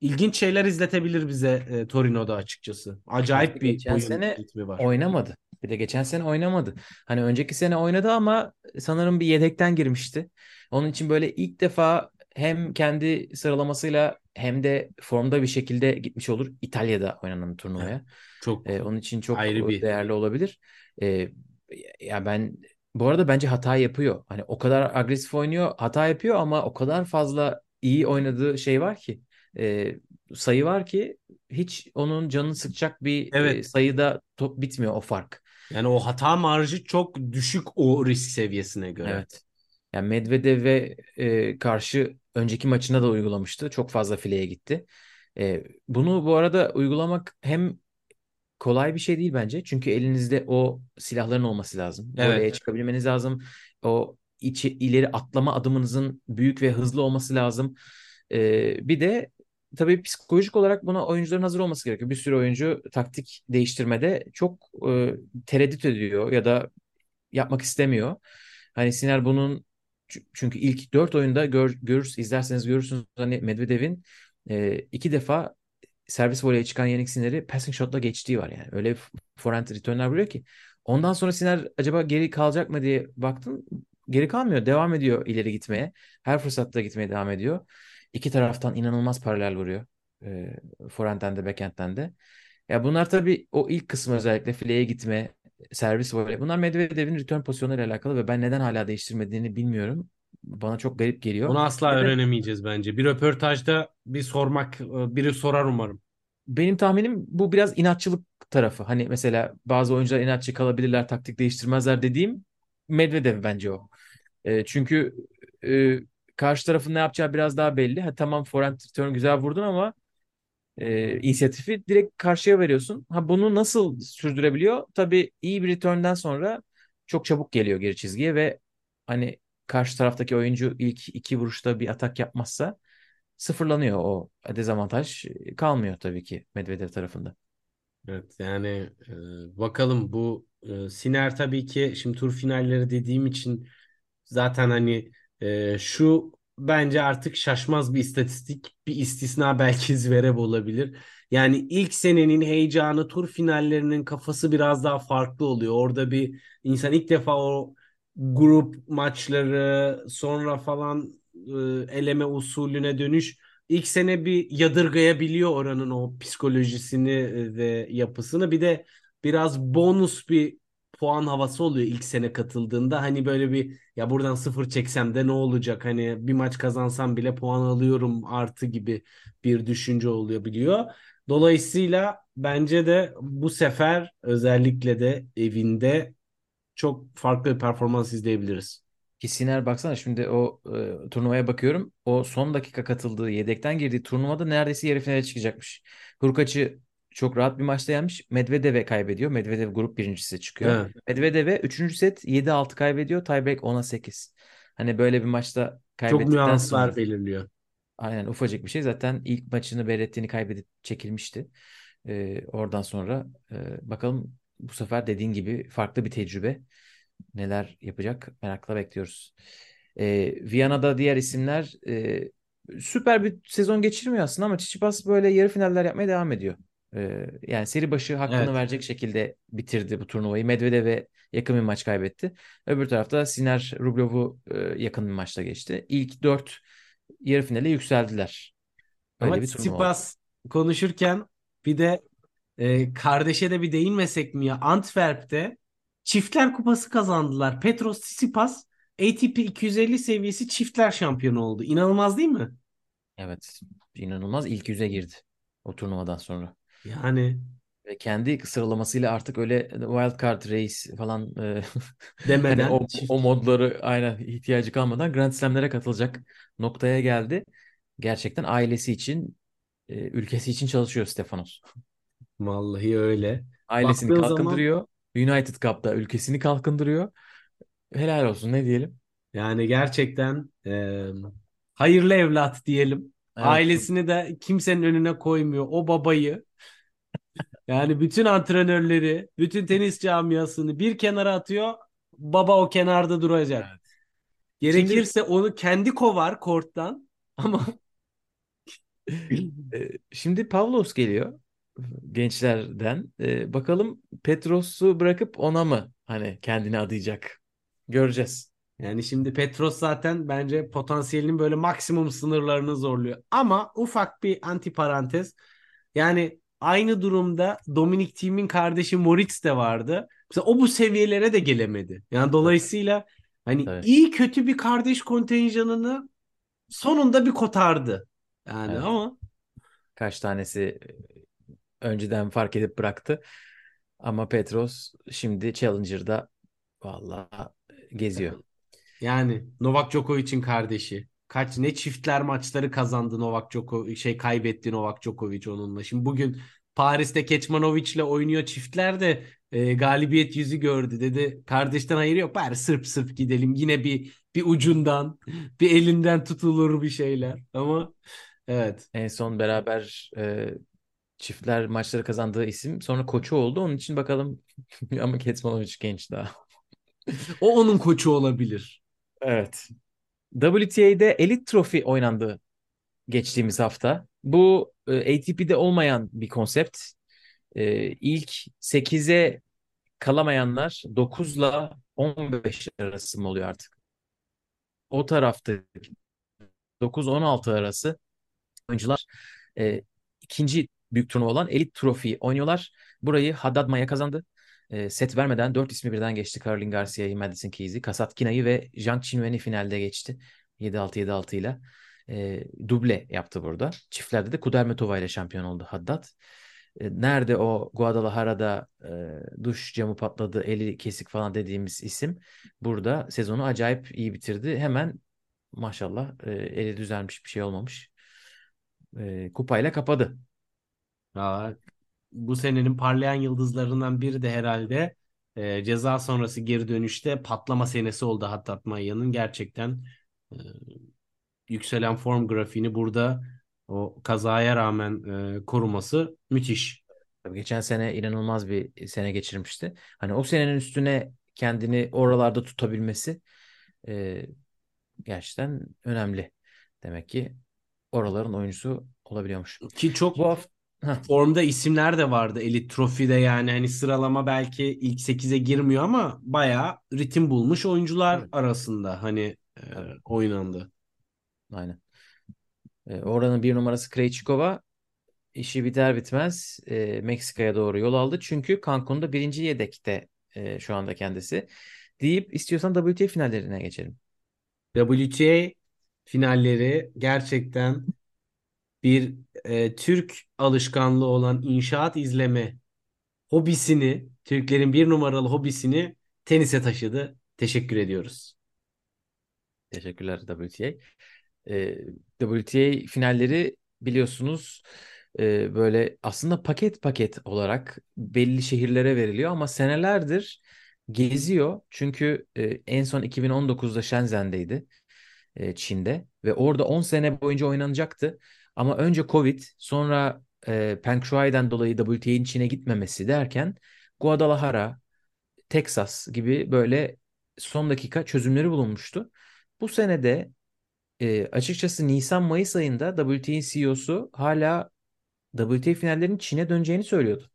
Speaker 3: ilginç şeyler izletebilir bize e, Torino'da açıkçası. Acayip bir
Speaker 2: geçen sene ritmi var. Oynamadı. Bir de geçen sene oynamadı. Hani önceki sene oynadı ama sanırım bir yedekten girmişti. Onun için böyle ilk defa hem kendi sıralamasıyla hem de formda bir şekilde gitmiş olur İtalya'da oynanan turnuvaya. Çok ee, onun için çok ayrı bir değerli olabilir. Ee, ya ben bu arada bence hata yapıyor. Hani o kadar agresif oynuyor, hata yapıyor ama o kadar fazla iyi oynadığı şey var ki e, sayı var ki hiç onun canını sıkacak bir evet. e, sayıda top bitmiyor o fark.
Speaker 3: Yani o hata marjı çok düşük o risk seviyesine göre.
Speaker 2: Evet. Yani Medvedev'e e, karşı önceki maçında da uygulamıştı. Çok fazla fileye gitti. E, bunu bu arada uygulamak hem kolay bir şey değil bence. Çünkü elinizde o silahların olması lazım.
Speaker 3: Evet.
Speaker 2: Voleye çıkabilmeniz lazım. O içi, ileri atlama adımınızın büyük ve hızlı olması lazım. Ee, bir de tabii psikolojik olarak buna oyuncuların hazır olması gerekiyor. Bir sürü oyuncu taktik değiştirmede çok e, tereddüt ediyor ya da yapmak istemiyor. Hani Siner bunun çünkü ilk dört oyunda gör, görürsünüz, izlerseniz görürsünüz hani Medvedev'in e, iki defa servis voleye çıkan Yannick Sinner'i passing shot'la geçtiği var yani. Öyle forehand return'ler vuruyor ki. Ondan sonra Sinner acaba geri kalacak mı diye baktım. Geri kalmıyor. Devam ediyor ileri gitmeye. Her fırsatta gitmeye devam ediyor. İki taraftan inanılmaz paralel vuruyor. E, forehand'den de backhand'den de. Ya bunlar tabii o ilk kısmı özellikle fileye gitme, servis voley. Bunlar Medvedev'in return pozisyonuyla alakalı ve ben neden hala değiştirmediğini bilmiyorum. Bana çok garip geliyor.
Speaker 3: Onu asla
Speaker 2: Ve de-
Speaker 3: öğrenemeyeceğiz bence. Bir röportajda bir sormak, biri sorar umarım.
Speaker 2: Benim tahminim bu biraz inatçılık tarafı. Hani mesela bazı oyuncular inatçı kalabilirler, taktik değiştirmezler dediğim Medvedev bence o. E, çünkü e, karşı tarafın ne yapacağı biraz daha belli. Ha, tamam forehand return güzel vurdun ama e, inisiyatifi direkt karşıya veriyorsun. Ha bunu nasıl sürdürebiliyor? Tabii iyi bir return'den sonra çok çabuk geliyor geri çizgiye ve hani karşı taraftaki oyuncu ilk iki vuruşta bir atak yapmazsa sıfırlanıyor o dezavantaj kalmıyor tabii ki Medvedev tarafında.
Speaker 3: Evet yani e, bakalım bu e, Siner tabii ki şimdi tur finalleri dediğim için zaten hani e, şu bence artık şaşmaz bir istatistik bir istisna belki Zverev olabilir. Yani ilk senenin heyecanı tur finallerinin kafası biraz daha farklı oluyor. Orada bir insan ilk defa o grup maçları sonra falan e, eleme usulüne dönüş ilk sene bir yadırgayabiliyor oranın o psikolojisini e, ve yapısını. Bir de biraz bonus bir puan havası oluyor ilk sene katıldığında. Hani böyle bir ya buradan sıfır çeksem de ne olacak? Hani bir maç kazansam bile puan alıyorum artı gibi bir düşünce oluyor biliyor. Dolayısıyla bence de bu sefer özellikle de evinde çok farklı bir performans izleyebiliriz.
Speaker 2: Ki Siner baksana şimdi o e, turnuvaya bakıyorum. O son dakika katıldığı, yedekten girdiği turnuvada neredeyse yarı finale çıkacakmış. Hurkaç'ı çok rahat bir maçta yenmiş. Medvedev'e kaybediyor. Medvedev grup birincisi çıkıyor.
Speaker 3: Evet.
Speaker 2: Medvedev'e 3. set 7-6 kaybediyor. Tiebreak 10'a 8. Hani böyle bir maçta
Speaker 3: Çok
Speaker 2: kaybettikten
Speaker 3: nüanslar
Speaker 2: sonra
Speaker 3: belirliyor.
Speaker 2: aynen ufacık bir şey. Zaten ilk maçını Berretti'ni kaybedip çekilmişti. E, oradan sonra e, bakalım bu sefer dediğin gibi farklı bir tecrübe. Neler yapacak merakla bekliyoruz. Ee, Viyana'da diğer isimler e, süper bir sezon geçirmiyor aslında ama Tsitsipas böyle yarı finaller yapmaya devam ediyor. Ee, yani seri başı hakkını
Speaker 3: Evet.
Speaker 2: verecek şekilde bitirdi bu turnuvayı. Medvedev'e yakın bir maç kaybetti. Öbür tarafta Siner Rublev'u e, yakın bir maçta geçti. İlk dört yarı finale yükseldiler. Öyle
Speaker 3: Ama. Tsitsipas konuşurken bir de e, kardeşe de bir değinmesek mi ya? Antwerp'te Çiftler Kupası kazandılar. Petros Tsitsipas ATP 250 seviyesi çiftler şampiyonu oldu. İnanılmaz değil mi?
Speaker 2: Evet, inanılmaz ilk yüze girdi o turnuvadan sonra.
Speaker 3: Yani
Speaker 2: Ve kendi sıralamasıyla artık öyle wild card race falan e, hani
Speaker 3: demeden
Speaker 2: o,
Speaker 3: çift.
Speaker 2: o modları aynen ihtiyacı kalmadan Grand Slam'lere katılacak noktaya geldi. Gerçekten ailesi için, e, ülkesi için çalışıyor Stefanos.
Speaker 3: Vallahi öyle.
Speaker 2: Ailesini
Speaker 3: Baktığın zaman
Speaker 2: kalkındırıyor. United Cup'ta ülkesini kalkındırıyor. Helal olsun ne diyelim.
Speaker 3: yani gerçekten e, hayırlı evlat diyelim.
Speaker 2: Evet.
Speaker 3: Ailesini de kimsenin önüne koymuyor. O babayı yani bütün antrenörleri, bütün tenis camiasını bir kenara atıyor. Baba o kenarda duracak.
Speaker 2: Evet.
Speaker 3: Gerekirse onu kendi kovar korttan ama
Speaker 2: E, Şimdi Pavlos geliyor gençlerden. E, bakalım Petros'u bırakıp ona mı hani kendini adayacak? Göreceğiz.
Speaker 3: Yani şimdi Petros zaten bence potansiyelinin böyle maksimum sınırlarını zorluyor. Ama ufak bir anti parantez. Yani aynı durumda Dominic Thiem'in kardeşi Moritz de vardı. Mesela o bu seviyelere de gelemedi. Yani dolayısıyla hani
Speaker 2: Tabii.
Speaker 3: iyi kötü bir kardeş kontenjanını sonunda bir kotardı. Yani
Speaker 2: Evet.
Speaker 3: ama
Speaker 2: Kaç tanesi e, önceden fark edip bıraktı. Ama Petros şimdi Challenger'da vallahi geziyor.
Speaker 3: Yani Novak Djokovic'in kardeşi. kaç ne çiftler maçları kazandı Novak Djokovic şey kaybetti Novak Djokovic onunla. Şimdi bugün Paris'te Kecmanovic'le oynuyor çiftler de e, galibiyet yüzü gördü dedi. Kardeşten hayır yok bari sırp sırp gidelim yine bir bir ucundan bir elinden tutulur bir şeyler ama evet.
Speaker 2: En son beraber e, çiftler maçları kazandığı isim sonra koçu oldu. Onun için bakalım ama Kecmanovic genç daha.
Speaker 3: O onun koçu olabilir.
Speaker 2: Evet. WTA'de Elite Trophy oynandı geçtiğimiz hafta. Bu e, ATP'de olmayan bir konsept. E, ilk 8'e kalamayanlar 9 ile 15 arası mı oluyor artık? O tarafta 9-16 arası oyuncular e, ikinci büyük turnuva olan Elite Trophy oynuyorlar. Burayı Haddad Maya kazandı. Set vermeden 4 ismi birden geçti. Caroline Garcia'yı, Madison Keys'i, Kasat Kina'yı ve Zhang Qinwen'i finalde geçti. 7-6-7-6 ile. E, duble yaptı burada. Çiftlerde de Kudermetova ile şampiyon oldu Haddad. E, nerede o Guadalajara'da e, duş camı patladı, eli kesik falan dediğimiz isim burada sezonu acayip iyi bitirdi. Hemen maşallah e, eli düzelmiş bir şey olmamış. E, kupayla kapadı.
Speaker 3: Aa, bu senenin parlayan yıldızlarından biri de herhalde e, ceza sonrası geri dönüşte patlama senesi oldu Hattat Maya'nın. Gerçekten e, yükselen form grafiğini burada o kazaya rağmen e, koruması müthiş.
Speaker 2: Tabii geçen sene inanılmaz bir sene geçirmişti. Hani o senenin üstüne kendini oralarda tutabilmesi e, gerçekten önemli. Demek ki oraların oyuncusu olabiliyormuş.
Speaker 3: Ki çok
Speaker 2: Bu hafta
Speaker 3: formda isimler de vardı Elite Trophy'de yani hani sıralama belki ilk 8'e girmiyor ama bayağı ritim bulmuş oyuncular
Speaker 2: Evet.
Speaker 3: arasında hani e, oynandı.
Speaker 2: Aynen. E, oranın bir numarası Krejcikova işi biter bitmez e, Meksika'ya doğru yol aldı. Çünkü Cancun'da birinci yedekte e, şu anda kendisi. Deyip istiyorsan WTA finallerine geçelim.
Speaker 3: WTA finalleri gerçekten bir e, Türk alışkanlığı olan inşaat izleme hobisini, Türklerin bir numaralı hobisini tenise taşıdı. Teşekkür ediyoruz.
Speaker 2: Teşekkürler WTA. E, WTA finalleri biliyorsunuz e, böyle aslında paket paket olarak belli şehirlere veriliyor ama senelerdir geziyor. Çünkü e, en son 2019'da Shenzhen'deydi e, Çin'de ve orada 10 sene boyunca oynanacaktı. Ama önce Covid sonra e, Peng Shuai'den dolayı WTA'nin Çin'e gitmemesi derken Guadalajara, Texas gibi böyle son dakika çözümleri bulunmuştu. Bu senede e, açıkçası Nisan-Mayıs ayında WTA'nin CEO'su hala WTA finallerinin Çin'e döneceğini söylüyordu.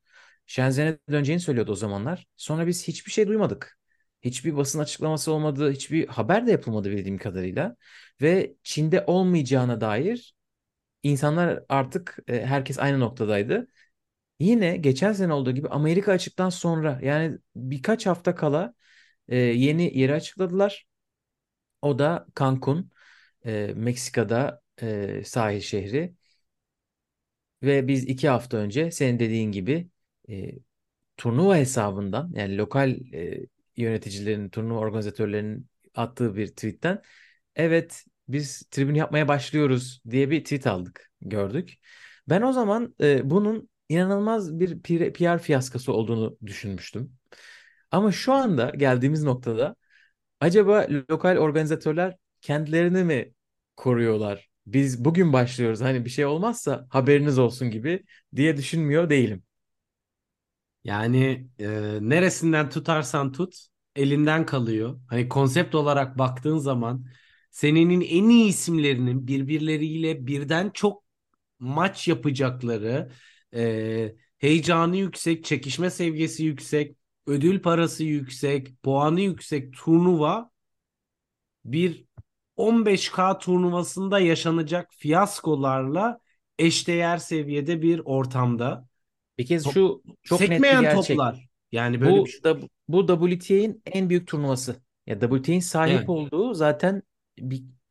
Speaker 2: Shenzhen'e döneceğini söylüyordu o zamanlar. Sonra biz hiçbir şey duymadık. Hiçbir basın açıklaması olmadı, hiçbir haber de yapılmadı bildiğim kadarıyla. Ve Çin'de olmayacağına dair insanlar artık e, herkes aynı noktadaydı. Yine geçen sene olduğu gibi Amerika açıktan sonra yani birkaç hafta kala e, yeni yeri açıkladılar. O da Cancun, e, Meksika'da sahil şehri. Ve biz iki hafta önce senin dediğin gibi turnuva hesabından yani lokal yöneticilerin, turnuva organizatörlerinin attığı bir tweetten evet biz tribün yapmaya başlıyoruz diye bir tweet aldık, gördük. Ben o zaman e, bunun inanılmaz bir PR, fiyaskosu olduğunu düşünmüştüm. Ama şu anda geldiğimiz noktada acaba lokal organizatörler kendilerini mi koruyorlar? Biz bugün başlıyoruz hani bir şey olmazsa haberiniz olsun gibi diye düşünmüyor değilim.
Speaker 3: Yani e, neresinden tutarsan tut elinden kalıyor. Hani konsept olarak baktığın zaman senenin en iyi isimlerinin birbirleriyle birden çok maç yapacakları, e, heyecanı yüksek, çekişme seviyesi yüksek, ödül parası yüksek, puanı yüksek turnuva bir 15K turnuvasında yaşanacak fiyaskolarla eşdeğer seviyede bir ortamda.
Speaker 2: Bir kez şu çok net bir gerçek.
Speaker 3: toplar. Yani böyle
Speaker 2: Bu
Speaker 3: bir şey.
Speaker 2: bu WTA'nin en büyük turnuvası. Ya WTA'nin sahip
Speaker 3: Evet.
Speaker 2: olduğu zaten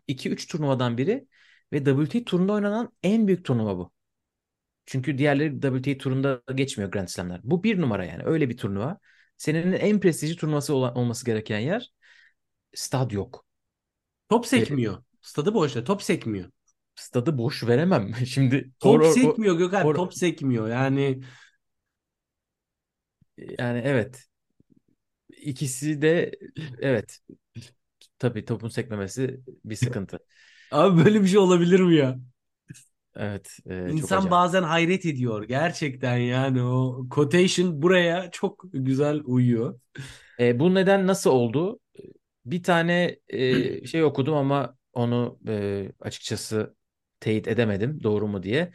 Speaker 2: 2-3 turnuvadan biri ve WTA turunda oynanan en büyük turnuva bu. Çünkü diğerleri WTA turunda geçmiyor Grand Slam'ler. Bu bir numara yani öyle bir turnuva. Senenin en prestijli turnuvası olan, olması gereken yer stad yok.
Speaker 3: Top sekmiyor. Stadı boşta. Top sekmiyor.
Speaker 2: Stadı boş veremem. Şimdi
Speaker 3: Top
Speaker 2: or-
Speaker 3: sekmiyor Gökhan.
Speaker 2: or-
Speaker 3: Top sekmiyor. Yani
Speaker 2: yani evet. İkisi de evet. Tabii topun sekmemesi bir sıkıntı.
Speaker 3: abi böyle bir şey olabilir mi ya?
Speaker 2: Evet, e, çok
Speaker 3: İnsan
Speaker 2: acayip.
Speaker 3: bazen hayret ediyor. Gerçekten yani o quotation buraya çok güzel uyuyor.
Speaker 2: E, bu neden nasıl oldu? Bir tane e, şey okudum ama onu e, açıkçası teyit edemedim doğru mu diye.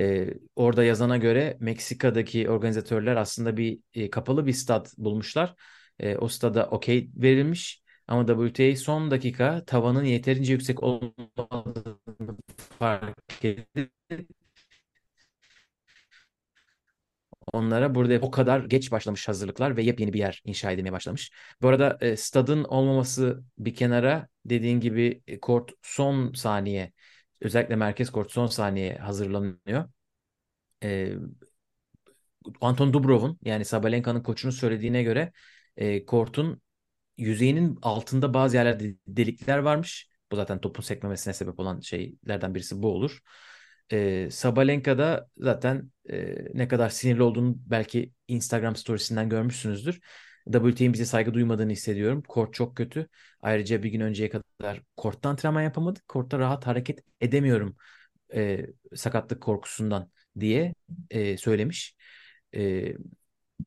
Speaker 2: E, orada yazana göre Meksika'daki organizatörler aslında bir e, kapalı bir stat bulmuşlar. E, o stada okey verilmiş ama WTA son dakika tavanın yeterince yüksek olmadığını fark edip Onlara burada o kadar geç başlamış hazırlıklar ve yepyeni bir yer inşa edilmeye başlamış. Bu arada e, stadın olmaması bir kenara dediğin gibi e, kort son saniye özellikle merkez kort son saniye hazırlanıyor. E, Anton Dubrov'un yani Sabalenka'nın koçunun söylediğine göre e, kortun yüzeyinin altında bazı yerlerde delikler varmış. Bu zaten topun sekmemesine sebep olan şeylerden birisi bu olur. E, Sabalenka da zaten e, ne kadar sinirli olduğunu belki Instagram storiesinden görmüşsünüzdür. WTA'nin bize saygı duymadığını hissediyorum. Kort çok kötü. Ayrıca bir gün önceye kadar kortta antrenman yapamadık. Kortta rahat hareket edemiyorum e, sakatlık korkusundan diye e, söylemiş. E,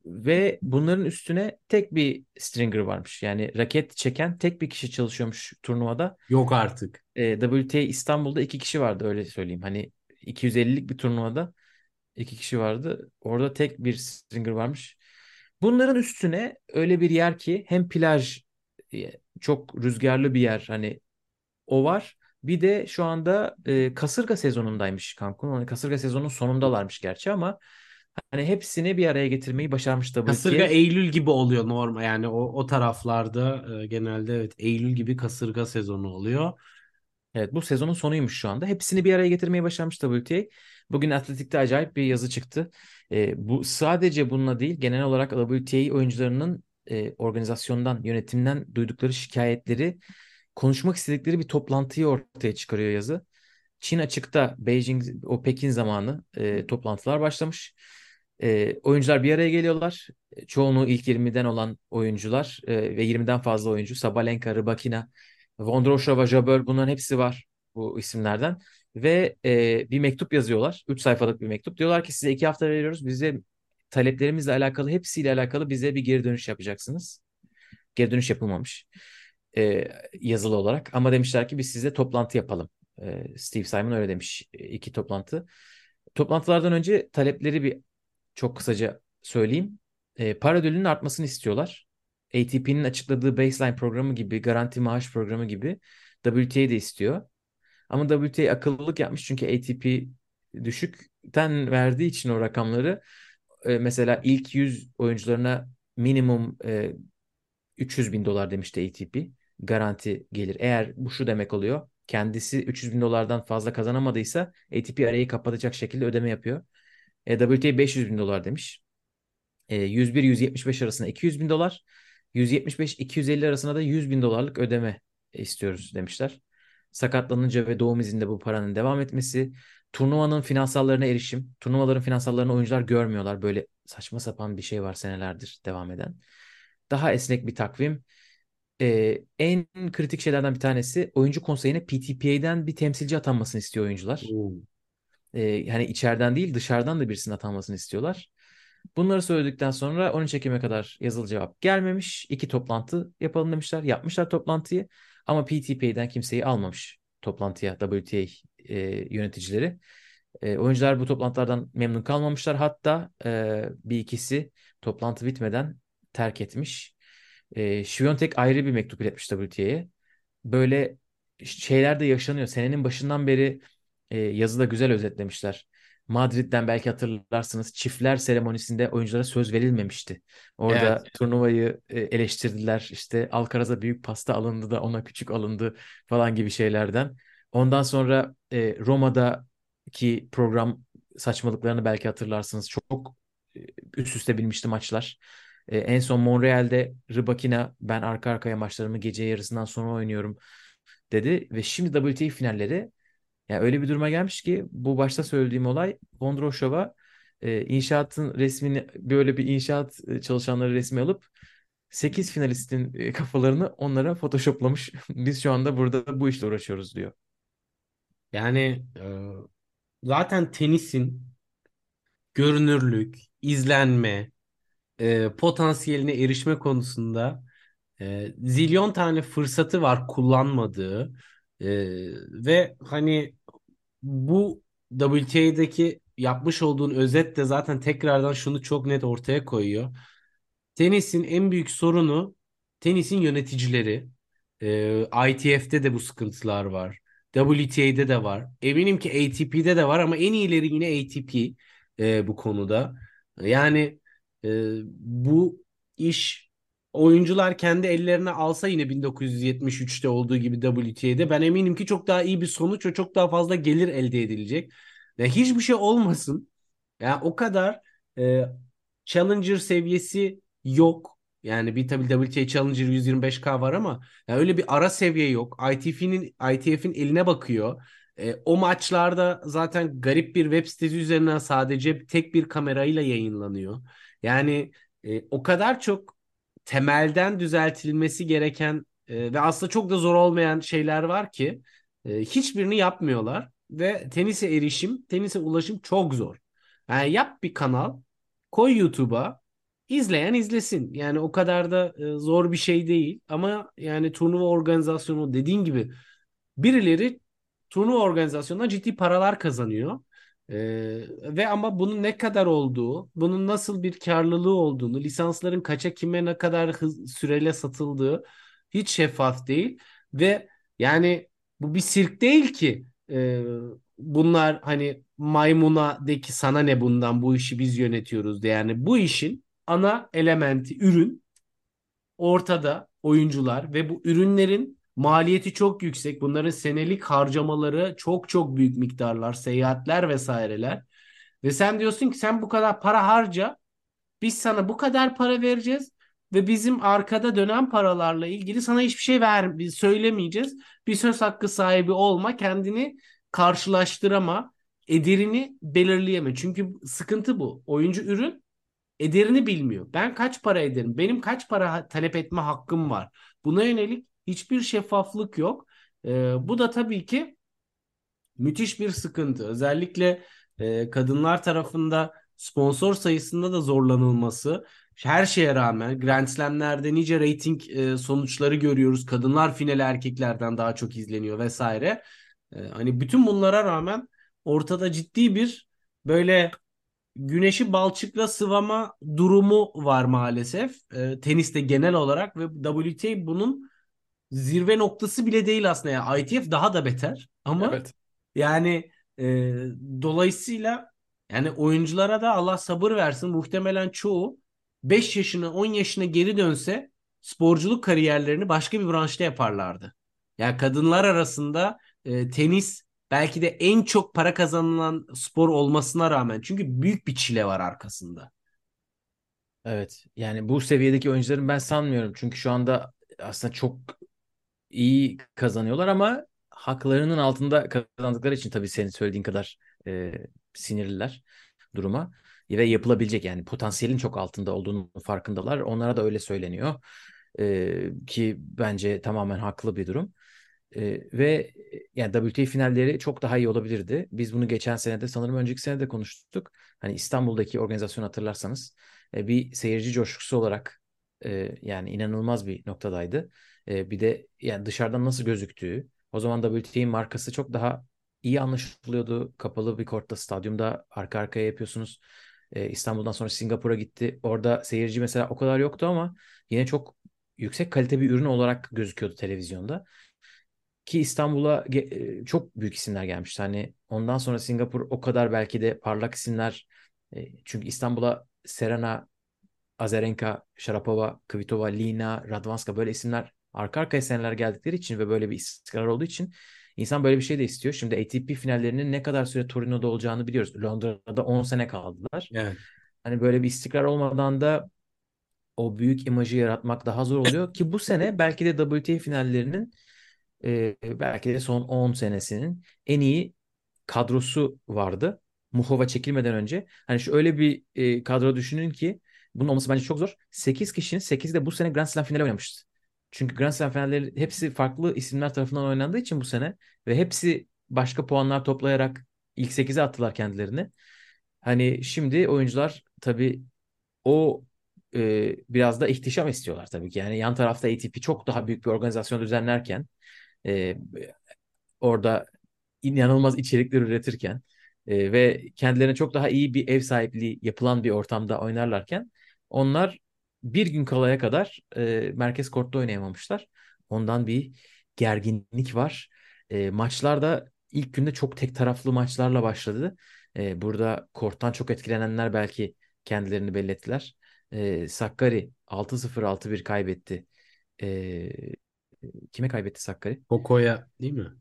Speaker 2: ve bunların üstüne tek bir stringer varmış. Yani raket çeken tek bir kişi çalışıyormuş turnuvada.
Speaker 3: Yok artık.
Speaker 2: E, WTA İstanbul'da iki kişi vardı öyle söyleyeyim. Hani 250'lik bir turnuvada iki kişi vardı. Orada tek bir stringer varmış. Bunların üstüne öyle bir yer ki hem plaj e, çok rüzgarlı bir yer hani o var. Bir de şu anda e, kasırga sezonundaymış Cancun. Hani kasırga sezonunun sonundalarmış gerçi ama hani hepsini bir araya getirmeyi başarmış WTA.
Speaker 3: Kasırga Eylül gibi oluyor normal yani o o taraflarda e, genelde evet Eylül gibi kasırga sezonu oluyor.
Speaker 2: Evet bu sezonun sonuymuş şu anda. Hepsini bir araya getirmeyi başarmış WTA. Bugün Atletik'te acayip bir yazı çıktı. E, bu sadece bununla değil genel olarak WTA oyuncularının e, organizasyondan, yönetimden duydukları şikayetleri konuşmak istedikleri bir toplantıyı ortaya çıkarıyor yazı. Çin açıkta Beijing o Pekin zamanı e, toplantılar başlamış. E, oyuncular bir araya geliyorlar. Çoğunluğu ilk 20'den olan oyuncular e, ve 20'den fazla oyuncu. Sabalenka, Rybakina, Vondrousova, Jabeur bunların hepsi var bu isimlerden. Ve e, bir mektup yazıyorlar. 3 sayfalık bir mektup. Diyorlar ki size 2 hafta veriyoruz. Bize taleplerimizle alakalı hepsiyle alakalı bize bir geri dönüş yapacaksınız. Geri dönüş yapılmamış e, yazılı olarak. Ama demişler ki biz size toplantı yapalım. E, Steve Simon öyle demiş. E, iki toplantı. Toplantılardan önce talepleri bir çok kısaca söyleyeyim. E, para ödülünün artmasını istiyorlar. ATP'nin açıkladığı baseline programı gibi, garanti maaş programı gibi WTA de istiyor. Ama WTA akıllılık yapmış çünkü ATP düşükten verdiği için o rakamları e, mesela ilk 100 oyuncularına minimum e, 300 bin dolar demişti ATP garanti gelir. Eğer bu şu demek oluyor. Kendisi 300 bin dolardan fazla kazanamadıysa ATP arayı kapatacak şekilde ödeme yapıyor. E, WTA 500 bin dolar demiş. E, 101-175 arasında 200 bin dolar. 175-250 arasında da 100 bin dolarlık ödeme istiyoruz demişler. Sakatlanınca ve doğum izinde bu paranın devam etmesi. Turnuvanın finansallarına erişim. Turnuvaların finansallarını oyuncular görmüyorlar. Böyle saçma sapan bir şey var senelerdir devam eden. Daha esnek bir takvim e, en kritik şeylerden bir tanesi oyuncu konseyine PTPA'den bir temsilci atanmasını istiyor oyuncular. E, hani içeriden değil dışarıdan da birisinin atanmasını istiyorlar. Bunları söyledikten sonra 13 Ekim'e kadar yazılı cevap gelmemiş. İki toplantı yapalım demişler. Yapmışlar toplantıyı ama PTPA'den kimseyi almamış toplantıya WTA e, yöneticileri. E, oyuncular bu toplantılardan memnun kalmamışlar. Hatta e, bir ikisi toplantı bitmeden terk etmiş. E, Şiviyontek ayrı bir mektup iletmiş WTA'ye. Böyle şeyler de yaşanıyor. Senenin başından beri e, yazıda güzel özetlemişler. Madrid'den belki hatırlarsınız çiftler seremonisinde oyunculara söz verilmemişti. Orada
Speaker 3: Evet.
Speaker 2: turnuvayı e, eleştirdiler. İşte Alcaraz'a büyük pasta alındı da ona küçük alındı falan gibi şeylerden. Ondan sonra e, Roma'daki program saçmalıklarını belki hatırlarsınız. Çok e, üst üste binmişti maçlar. E, en son Montreal'de Rybakina ben arka arkaya maçlarımı gece yarısından sonra oynuyorum. dedi ve şimdi WTA finalleri yani öyle bir duruma gelmiş ki bu başta söylediğim olay Vondroshova e, inşaatın resmini böyle bir inşaat e, çalışanları resmi alıp 8 finalistin e, kafalarını onlara photoshoplamış. Biz şu anda burada bu işle uğraşıyoruz diyor.
Speaker 3: Yani e, zaten tenisin görünürlük, izlenme, e, potansiyeline erişme konusunda e, zilyon tane fırsatı var kullanmadığı e, ve hani bu WTA'daki yapmış olduğun özet de zaten tekrardan şunu çok net ortaya koyuyor. Tenisin en büyük sorunu tenisin yöneticileri. E, ITF'de de bu sıkıntılar var. WTA'de de var. Eminim ki ATP'de de var ama en iyileri yine ATP e, bu konuda. Yani e, bu iş oyuncular kendi ellerine alsa yine 1973'te olduğu gibi WTA'de ben eminim ki çok daha iyi bir sonuç ve çok daha fazla gelir elde edilecek. Yani hiçbir şey olmasın. Yani o kadar e, Challenger seviyesi yok. Yani bir tabii WTA Challenger 125K var ama yani öyle bir ara seviye yok. ITF'nin ITF'in eline bakıyor. E, o maçlarda zaten garip bir web sitesi üzerinden sadece tek bir kamerayla yayınlanıyor. Yani e, o kadar çok temelden düzeltilmesi gereken e, ve aslında çok da zor olmayan şeyler var ki e, hiçbirini yapmıyorlar ve tenise erişim, tenise ulaşım çok zor. Yani yap bir kanal, koy YouTube'a, izleyen izlesin. Yani o kadar da e, zor bir şey değil ama yani turnuva organizasyonu dediğin gibi birileri turnuva organizasyonundan ciddi paralar kazanıyor. Ee, ve ama bunun ne kadar olduğu, bunun nasıl bir karlılığı olduğunu, lisansların kaça kime ne kadar hız, süreyle satıldığı hiç şeffaf değil. Ve yani bu bir sirk değil ki. Ee, bunlar hani maymuna de ki sana ne bundan bu işi biz yönetiyoruz de yani bu işin ana elementi ürün ortada oyuncular ve bu ürünlerin maliyeti çok yüksek. Bunların senelik harcamaları çok çok büyük miktarlar, seyahatler vesaireler. Ve sen diyorsun ki sen bu kadar para harca. Biz sana bu kadar para vereceğiz ve bizim arkada dönen paralarla ilgili sana hiçbir şey ver söylemeyeceğiz. Bir söz hakkı sahibi olma, kendini karşılaştırama, ederini belirleyeme. Çünkü sıkıntı bu. Oyuncu ürün ederini bilmiyor. Ben kaç para ederim? Benim kaç para talep etme hakkım var? Buna yönelik hiçbir şeffaflık yok. E, bu da tabii ki müthiş bir sıkıntı. Özellikle e, kadınlar tarafında sponsor sayısında da zorlanılması. Her şeye rağmen Grand Slam'lerde nice rating e, sonuçları görüyoruz. Kadınlar finali erkeklerden daha çok izleniyor vesaire. E, hani bütün bunlara rağmen ortada ciddi bir böyle güneşi balçıkla sıvama durumu var maalesef. E, teniste genel olarak ve WTA bunun zirve noktası bile değil aslında. Yani ITF daha da beter ama evet. yani e, dolayısıyla yani oyunculara da Allah sabır versin. Muhtemelen çoğu 5 yaşına 10 yaşına geri dönse sporculuk kariyerlerini başka bir branşta yaparlardı. Yani kadınlar arasında e, tenis belki de en çok para kazanılan spor olmasına rağmen çünkü büyük bir çile var arkasında.
Speaker 2: Evet yani bu seviyedeki oyuncuların ben sanmıyorum çünkü şu anda aslında çok iyi kazanıyorlar ama haklarının altında kazandıkları için tabii senin söylediğin kadar e, sinirliler duruma ve yapılabilecek yani potansiyelin çok altında olduğunu farkındalar. Onlara da öyle söyleniyor e, ki bence tamamen haklı bir durum. E, ve yani WTA finalleri çok daha iyi olabilirdi. Biz bunu geçen senede sanırım önceki senede konuştuk. Hani İstanbul'daki organizasyonu hatırlarsanız e, bir seyirci coşkusu olarak e, yani inanılmaz bir noktadaydı. E, bir de yani dışarıdan nasıl gözüktüğü. O zaman WTA'nin markası çok daha iyi anlaşılıyordu. Kapalı bir kortta, stadyumda arka arkaya yapıyorsunuz. E, İstanbul'dan sonra Singapur'a gitti. Orada seyirci mesela o kadar yoktu ama yine çok yüksek kalite bir ürün olarak gözüküyordu televizyonda. Ki İstanbul'a e, çok büyük isimler gelmişti. Hani ondan sonra Singapur o kadar belki de parlak isimler. E, çünkü İstanbul'a Serena, Azarenka, Sharapova, Kvitova, Lina, Radwanska böyle isimler arka arkaya seneler geldikleri için ve böyle bir istikrar olduğu için insan böyle bir şey de istiyor. Şimdi ATP finallerinin ne kadar süre Torino'da olacağını biliyoruz. Londra'da 10 sene kaldılar.
Speaker 3: Evet.
Speaker 2: Hani böyle bir istikrar olmadan da o büyük imajı yaratmak daha zor oluyor ki bu sene belki de WTA finallerinin e, belki de son 10 senesinin en iyi kadrosu vardı. Muhova çekilmeden önce. Hani şu öyle bir e, kadro düşünün ki bunun olması bence çok zor. 8 kişinin 8 de bu sene Grand Slam finali oynamıştı. Çünkü Grand Slam finalleri hepsi farklı isimler tarafından oynandığı için bu sene ve hepsi başka puanlar toplayarak ilk 8'e attılar kendilerini. Hani şimdi oyuncular tabii o e, biraz da ihtişam istiyorlar tabii ki. Yani yan tarafta ATP çok daha büyük bir organizasyon düzenlerken e, orada inanılmaz içerikler üretirken e, ve kendilerine çok daha iyi bir ev sahipliği yapılan bir ortamda oynarlarken onlar bir gün kalaya kadar e, merkez kortta oynayamamışlar. Ondan bir gerginlik var. E, maçlar da ilk günde çok tek taraflı maçlarla başladı. E, burada korttan çok etkilenenler belki kendilerini belli ettiler. E, Sakkari 6-0 6-1 kaybetti. E, kime kaybetti Sakkari?
Speaker 3: Koko'ya değil mi?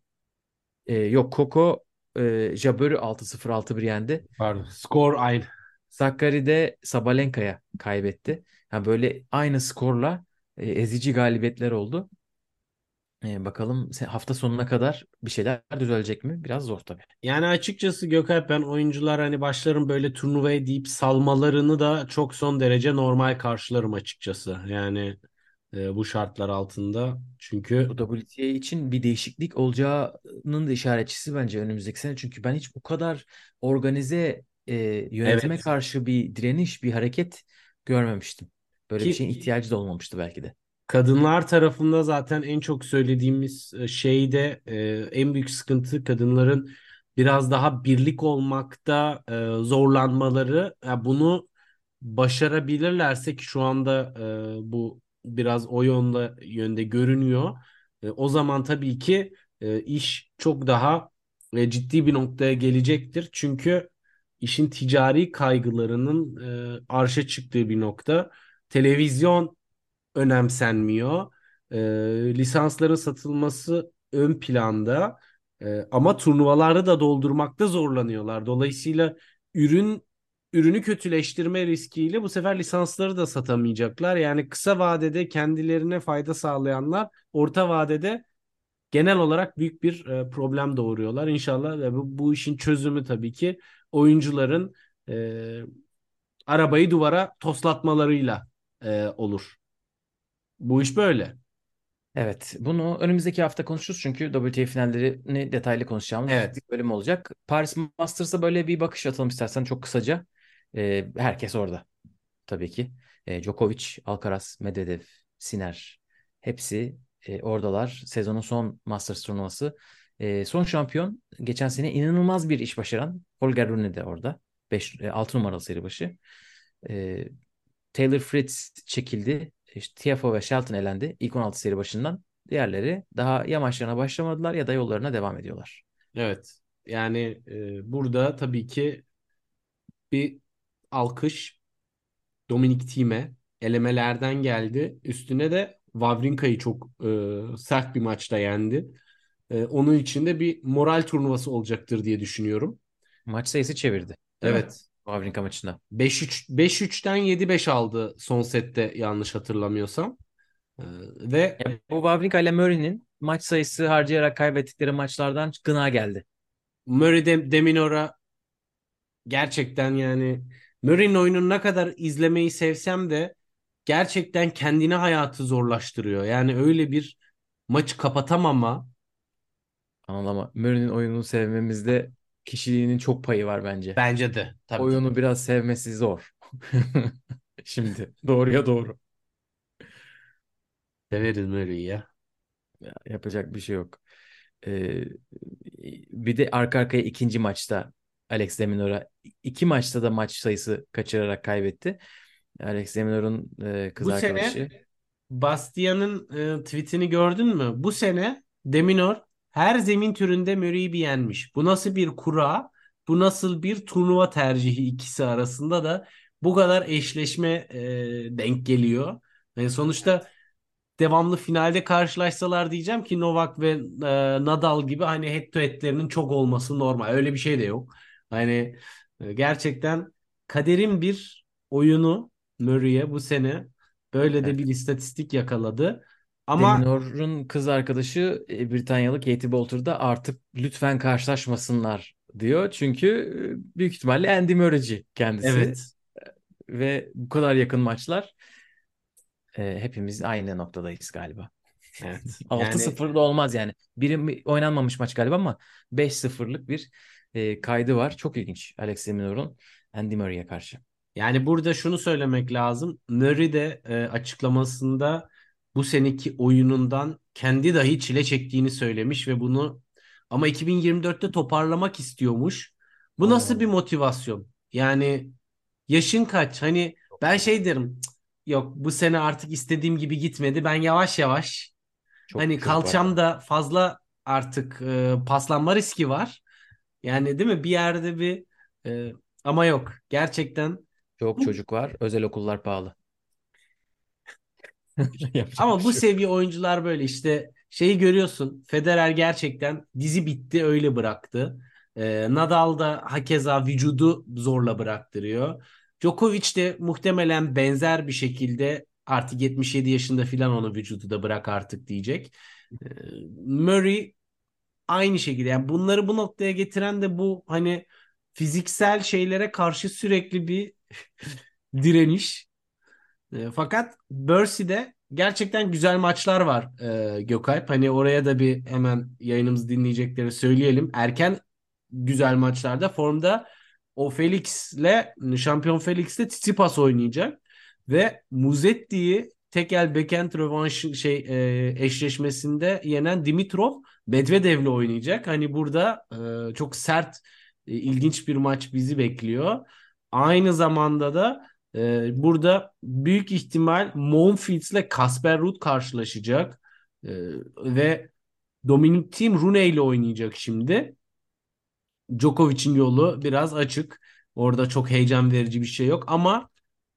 Speaker 2: E, yok Koko e, Jabber'ı 6-0 6-1 yendi.
Speaker 3: Pardon. Skor aynı.
Speaker 2: Sakkari de Sabalenka'ya kaybetti. Yani böyle aynı skorla e, ezici galibiyetler oldu. E, bakalım hafta sonuna kadar bir şeyler düzelecek mi? Biraz zor tabii.
Speaker 3: Yani açıkçası Gökalp ben oyuncular hani başlarım böyle turnuvaya deyip salmalarını da çok son derece normal karşılarım açıkçası. Yani e, bu şartlar altında. Çünkü
Speaker 2: Bu WTA için bir değişiklik olacağının da işaretçisi bence önümüzdeki sene. Çünkü ben hiç bu kadar organize e, yönetime
Speaker 3: Evet.
Speaker 2: karşı bir direniş, bir hareket görmemiştim. Böyle bir
Speaker 3: Ki-
Speaker 2: şeyin ihtiyacı da olmamıştı belki de.
Speaker 3: kadınlar tarafında zaten en çok söylediğimiz şey de e, en büyük sıkıntı kadınların biraz daha birlik olmakta e, zorlanmaları. Ya bunu başarabilirlerse ki şu anda e, bu biraz o yönde yönde görünüyor. E, o zaman tabii ki e, iş çok daha e, ciddi bir noktaya gelecektir. Çünkü işin ticari kaygılarının e, arşa çıktığı bir nokta. Televizyon önemsenmiyor. E, lisansların satılması ön planda. E, ama turnuvalarda da doldurmakta zorlanıyorlar. Dolayısıyla ürün ürünü kötüleştirme riskiyle bu sefer lisansları da satamayacaklar. Yani kısa vadede kendilerine fayda sağlayanlar orta vadede genel olarak büyük bir e, problem doğuruyorlar. İnşallah ve bu, bu işin çözümü tabii ki oyuncuların e, arabayı duvara toslatmalarıyla e, olur. Bu iş böyle.
Speaker 2: Evet, bunu önümüzdeki hafta konuşuruz çünkü WTA finallerini detaylı konuşacağımız
Speaker 3: Evet.
Speaker 2: bir bölüm olacak. Paris Masters'a böyle bir bakış atalım istersen çok kısaca. Ee, herkes orada tabii ki. Ee, Djokovic, Alcaraz, Medvedev, Sinner hepsi e, oradalar. Sezonun son Masters turnuvası. Ee, son şampiyon geçen sene inanılmaz bir iş başaran Holger Rune de orada. 5 6 numaralı seri başı. Ee, Taylor Fritz çekildi. İşte Tiafoe ve Shelton elendi ilk 16 seri başından. Diğerleri daha yamaçlarına başlamadılar ya da yollarına devam ediyorlar.
Speaker 3: Evet. Yani e, burada tabii ki bir alkış Dominic Thiem'e elemelerden geldi. Üstüne de Wawrinka'yı çok e, sert bir maçta yendi. E, onun için de bir moral turnuvası olacaktır diye düşünüyorum.
Speaker 2: Maç sayısı çevirdi.
Speaker 3: Evet.
Speaker 2: Wawrinka maçında.
Speaker 3: 5-3 5-3'ten 7-5 aldı son sette yanlış hatırlamıyorsam. E, ve
Speaker 2: Ya bu Wawrinka ile Murray'nin maç sayısı harcayarak kaybettikleri maçlardan gına geldi.
Speaker 3: Murray de, Deminora gerçekten yani Murray'nin oyununu ne kadar izlemeyi sevsem de gerçekten kendine hayatı zorlaştırıyor. Yani öyle bir maçı kapatamama
Speaker 2: Anladın ama Murray'nin oyununu sevmemizde kişiliğinin çok payı var bence.
Speaker 3: bence de. Tabii.
Speaker 2: Oyunu biraz sevmesi zor. Şimdi doğruya doğru.
Speaker 3: Severiz Murray'i ya.
Speaker 2: Ya, yapacak bir şey yok. Ee, bir de arka arkaya ikinci maçta Alex de Minaur'a iki maçta da maç sayısı kaçırarak kaybetti. Alex de Minaur'un e, kız
Speaker 3: Bu
Speaker 2: arkadaşı.
Speaker 3: sene Bastian'ın e, tweetini gördün mü? Bu sene Deminor her zemin türünde Murray'i beğenmiş. Bu nasıl bir kura? Bu nasıl bir turnuva tercihi ikisi arasında da bu kadar eşleşme e, denk geliyor. Yani sonuçta devamlı finalde karşılaşsalar diyeceğim ki Novak ve e, Nadal gibi hani head to head'lerinin çok olması normal. Öyle bir şey de yok. Hani e, gerçekten kaderin bir oyunu Murray'e bu sene böyle de bir istatistik yakaladı. Ama
Speaker 2: Deminor'un kız arkadaşı e, Britanyalı Katie Boulter da artık lütfen karşılaşmasınlar diyor. Çünkü e, büyük ihtimalle Andy Murray'ci kendisi
Speaker 3: evet
Speaker 2: ve bu kadar yakın maçlar e, hepimiz aynı noktadayız galiba.
Speaker 3: evet.
Speaker 2: 6-0 da olmaz yani. Biri oynanmamış maç galiba ama 5-0'lık bir e, kaydı var. Çok ilginç Alex Deminor'un Andy Murray'e karşı.
Speaker 3: Yani burada şunu söylemek lazım. Murray de e, açıklamasında bu seneki oyunundan kendi dahi çile çektiğini söylemiş ve bunu ama 2024'te toparlamak istiyormuş. Bu nasıl bir motivasyon? Yani yaşın kaç? Hani ben şey derim. "Cık, Yok bu sene artık istediğim gibi gitmedi. Ben yavaş yavaş
Speaker 2: Çok
Speaker 3: hani
Speaker 2: var.
Speaker 3: kalçamda fazla artık e, paslanma riski var. Yani değil mi? Bir yerde bir e, ama yok. Gerçekten
Speaker 2: Çok çocuk var. Özel okullar pahalı.
Speaker 3: Ama bu
Speaker 2: şey
Speaker 3: seviye oyuncular böyle işte şeyi görüyorsun. Federer gerçekten dizi bitti öyle bıraktı. Ee, Nadal da hakeza vücudu zorla bıraktırıyor. Djokovic de muhtemelen benzer bir şekilde artık 77 yaşında filan onu vücudu da bırak artık diyecek. Ee, Murray aynı şekilde. Yani bunları bu noktaya getiren de bu hani fiziksel şeylere karşı sürekli bir direniş. E, fakat Bercy'de gerçekten güzel maçlar var e, Gökalp. Hani oraya da bir hemen yayınımızı dinleyecekleri söyleyelim. Erken güzel maçlarda formda o Felix'le şampiyon Felix'le Tsitsipas oynayacak ve Muzetti'yi tekel backhand rövanş şey e, eşleşmesinde yenen Dimitrov Medvedev'le oynayacak. Hani burada e, çok sert e, ilginç bir maç bizi bekliyor. Aynı zamanda da ee, burada büyük ihtimal Monfils ile Kasper Ruud karşılaşacak. Ee, ve Dominic Thiem Rune ile oynayacak şimdi. Djokovic'in yolu biraz açık. Orada çok heyecan verici bir şey yok ama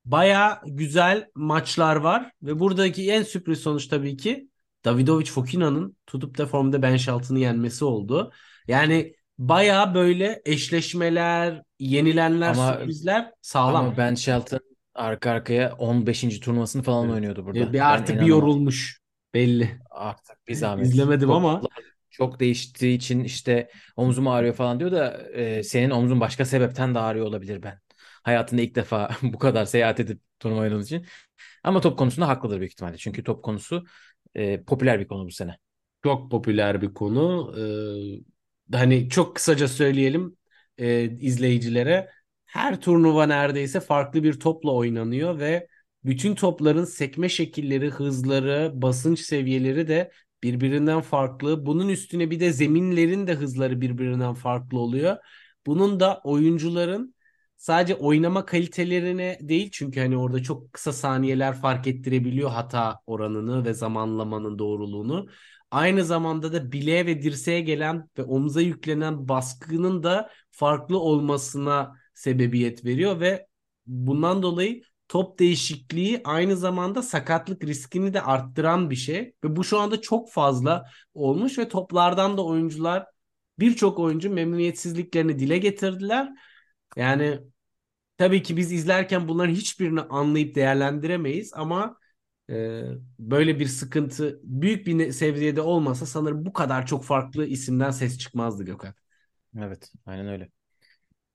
Speaker 3: baya güzel maçlar var ve buradaki en sürpriz sonuç tabii ki Davidovic Fokina'nın tutup da formda Benşalt'ını yenmesi oldu. Yani baya böyle eşleşmeler, yenilenler,
Speaker 2: Ama
Speaker 3: sürprizler sağlam.
Speaker 2: ama Ben Shelton arka arkaya 15. turnuvasını falan
Speaker 3: Evet.
Speaker 2: oynuyordu burada.
Speaker 3: Bir
Speaker 2: Ben
Speaker 3: artık bir yorulmuş belli.
Speaker 2: Artık bir zahmet.
Speaker 3: İzlemedim ama
Speaker 2: çok değiştiği için işte omzum ağrıyor falan diyor da e, senin omzun başka sebepten de ağrıyor olabilir ben. Hayatında ilk defa bu kadar seyahat edip turnuva oynadığın için. Ama top konusunda haklıdır büyük ihtimalle. Çünkü top konusu e, popüler bir konu bu sene.
Speaker 3: çok popüler bir konu. Ee, hani çok kısaca söyleyelim e, izleyicilere. Her turnuva neredeyse farklı bir topla oynanıyor ve bütün topların sekme şekilleri, hızları, basınç seviyeleri de birbirinden farklı. Bunun üstüne bir de zeminlerin de hızları birbirinden farklı oluyor. Bunun da oyuncuların sadece oynama kalitelerine değil çünkü hani orada çok kısa saniyeler fark ettirebiliyor hata oranını ve zamanlamanın doğruluğunu. Aynı zamanda da bileğe ve dirseğe gelen ve omuza yüklenen baskının da farklı olmasına sebebiyet veriyor ve bundan dolayı top değişikliği aynı zamanda sakatlık riskini de arttıran bir şey ve bu şu anda çok fazla olmuş ve toplardan da oyuncular birçok oyuncu memnuniyetsizliklerini dile getirdiler. Yani tabii ki biz izlerken bunların hiçbirini anlayıp değerlendiremeyiz ama e, böyle bir sıkıntı büyük bir seviyede olmasa sanırım bu kadar çok farklı isimden ses çıkmazdı Gökhan.
Speaker 2: Evet, aynen öyle.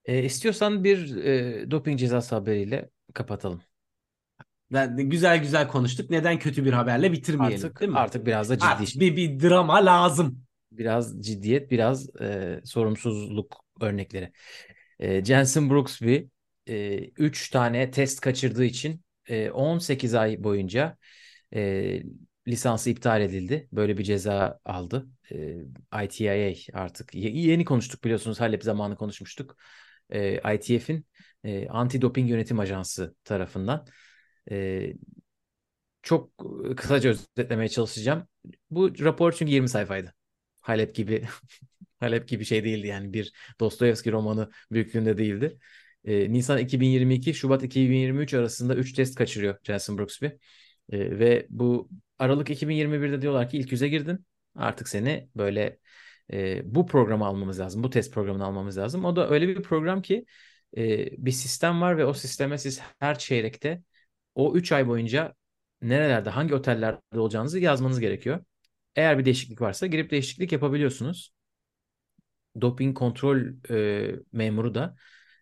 Speaker 2: E, istiyorsan bir e, doping cezası haberiyle kapatalım.
Speaker 3: De güzel güzel konuştuk. Neden kötü bir haberle bitirmeyelim,
Speaker 2: Artık
Speaker 3: değil mi?
Speaker 2: artık biraz da ciddi
Speaker 3: Artık bir, bir drama lazım.
Speaker 2: biraz ciddiyet, biraz e, sorumsuzluk örnekleri. E, Jensen Brooksby 3 tane test kaçırdığı için e, 18 ay boyunca e, lisansı iptal edildi. Böyle bir ceza aldı. E, ITIA artık ye- yeni konuştuk biliyorsunuz. Halep zamanı konuşmuştuk. E, ITF'in e, Anti-Doping Yönetim Ajansı tarafından. E, çok kısaca özetlemeye çalışacağım. Bu rapor çünkü 20 sayfaydı. Halep gibi Halep gibi şey değildi yani bir Dostoyevski romanı büyüklüğünde değildi. Ee, Nisan 2022 Şubat 2023 arasında 3 test kaçırıyor Jensen Brooksby. Ee, ve bu Aralık 2021'de diyorlar ki ilk yüze girdin. Artık seni böyle e, bu programı almamız lazım. Bu test programını almamız lazım. O da öyle bir program ki e, bir sistem var ve o sisteme siz her çeyrekte o 3 ay boyunca nerelerde, hangi otellerde olacağınızı yazmanız gerekiyor. Eğer bir değişiklik varsa girip değişiklik yapabiliyorsunuz. Doping kontrol e, memuru da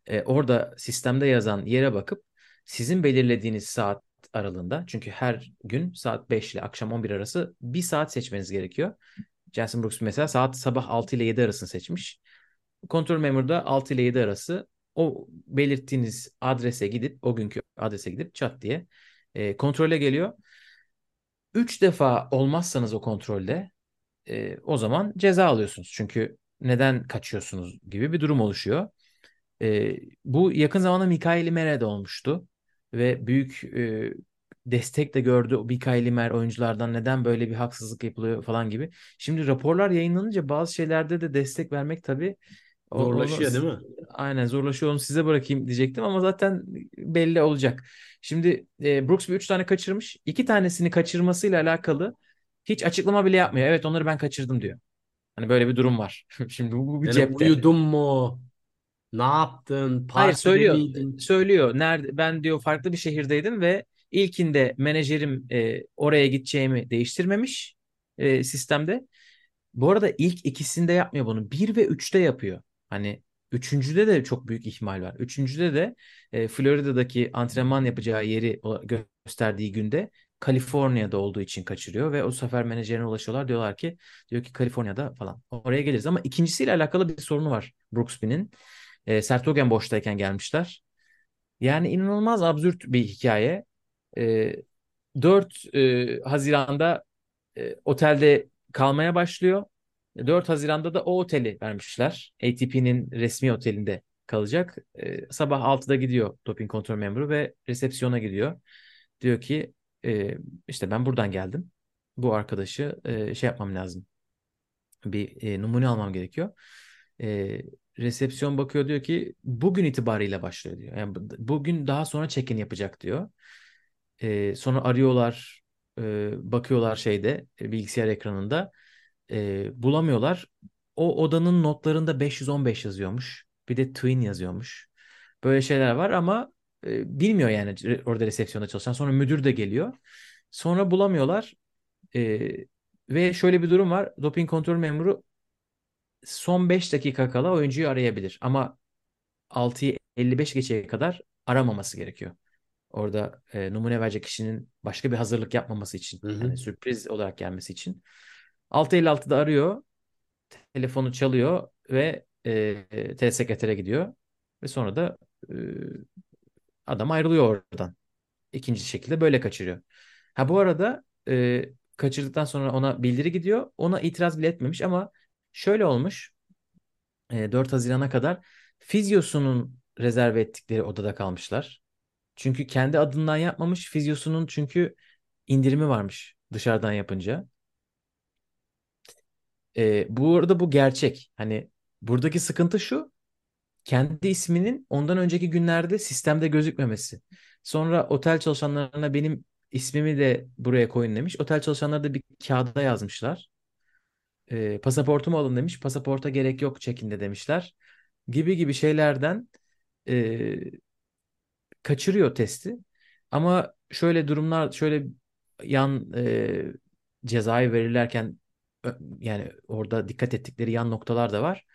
Speaker 2: e, orada sistemde yazan yere bakıp sizin belirlediğiniz saat aralığında çünkü her gün saat 5 ile akşam 11 arası bir saat seçmeniz gerekiyor. Jason Brooks mesela saat sabah 6 ile 7 arasını seçmiş. Kontrol memuru da 6 ile 7 arası o belirttiğiniz adrese gidip o günkü adrese gidip çat diye e, kontrole geliyor. 3 defa olmazsanız o kontrolde e, o zaman ceza alıyorsunuz. Çünkü neden kaçıyorsunuz gibi bir durum oluşuyor. E, bu yakın zamanda Mikael Mer'e olmuştu ve büyük e, destek de gördü Mikael Mer oyunculardan neden böyle bir haksızlık yapılıyor falan gibi. Şimdi raporlar yayınlanınca bazı şeylerde de destek vermek tabii
Speaker 3: zorlaşıyor değil mi?
Speaker 2: Aynen zorlaşıyor. Onu size bırakayım diyecektim ama zaten belli olacak. Şimdi e, Brooks bir üç tane kaçırmış. İki tanesini kaçırmasıyla alakalı hiç açıklama bile yapmıyor. Evet onları ben kaçırdım diyor. Hani böyle bir durum var. Şimdi bu, bir
Speaker 3: Yani
Speaker 2: cepte.
Speaker 3: uyudun mu? Ne yaptın?
Speaker 2: Hayır söylüyor.
Speaker 3: miydin?
Speaker 2: Söylüyor. Nerede ben diyor farklı bir şehirdeydim ve ilkinde menajerim e, oraya gideceğimi değiştirmemiş e, sistemde. Bu arada ilk ikisinde yapmıyor bunu. Bir ve üçte yapıyor. Hani üçüncüde de çok büyük ihmal var. Üçüncüde de e, Florida'daki antrenman yapacağı yeri gösterdiği günde Kaliforniya'da olduğu için kaçırıyor ve o sefer menajerine ulaşıyorlar. Diyorlar ki diyor ki Kaliforniya'da falan. Oraya geliriz ama ikincisiyle alakalı bir sorunu var Brooksby'nin. E, Sertogen boştayken gelmişler. Yani inanılmaz absürt bir hikaye. E, 4 e, Haziran'da e, otelde kalmaya başlıyor. 4 Haziran'da da o oteli vermişler. ATP'nin resmi otelinde kalacak. E, sabah 6'da gidiyor doping kontrol memuru ve resepsiyona gidiyor. Diyor ki e, işte ben buradan geldim. Bu arkadaşı e, şey yapmam lazım. Bir e, numune almam gerekiyor. E, resepsiyon bakıyor diyor ki bugün itibariyle başlıyor diyor. Yani bu- bugün daha sonra check-in yapacak diyor. E, sonra arıyorlar, e, bakıyorlar şeyde e, bilgisayar ekranında e, bulamıyorlar. O odanın notlarında 515 yazıyormuş. Bir de twin yazıyormuş. Böyle şeyler var ama e, bilmiyor yani orada resepsiyonda çalışan. Sonra müdür de geliyor. Sonra bulamıyorlar. E, ve şöyle bir durum var. Doping kontrol memuru son 5 dakika kala oyuncuyu arayabilir. Ama 6'yı 55 geçeye kadar aramaması gerekiyor. Orada e, numune verecek kişinin başka bir hazırlık yapmaması için.
Speaker 3: Hı hı.
Speaker 2: Yani sürpriz olarak gelmesi için. 6.56'da arıyor. Telefonu çalıyor ve e, e, telesekretere gidiyor. Ve sonra da e, adam ayrılıyor oradan. İkinci şekilde böyle kaçırıyor. Ha bu arada e, kaçırdıktan sonra ona bildiri gidiyor. Ona itiraz bile etmemiş ama şöyle olmuş. E, 4 Haziran'a kadar fizyosunun rezerve ettikleri odada kalmışlar. Çünkü kendi adından yapmamış. Fizyosunun çünkü indirimi varmış dışarıdan yapınca. E, bu arada bu gerçek. Hani buradaki sıkıntı şu. Kendi isminin ondan önceki günlerde sistemde gözükmemesi. Sonra otel çalışanlarına benim ismimi de buraya koyun demiş. Otel çalışanları da bir kağıda yazmışlar. E, pasaportumu alın demiş. Pasaporta gerek yok çekinde demişler. Gibi gibi şeylerden e, kaçırıyor testi. Ama şöyle durumlar, şöyle yan e, cezayı verirlerken yani orada dikkat ettikleri yan noktalar da var.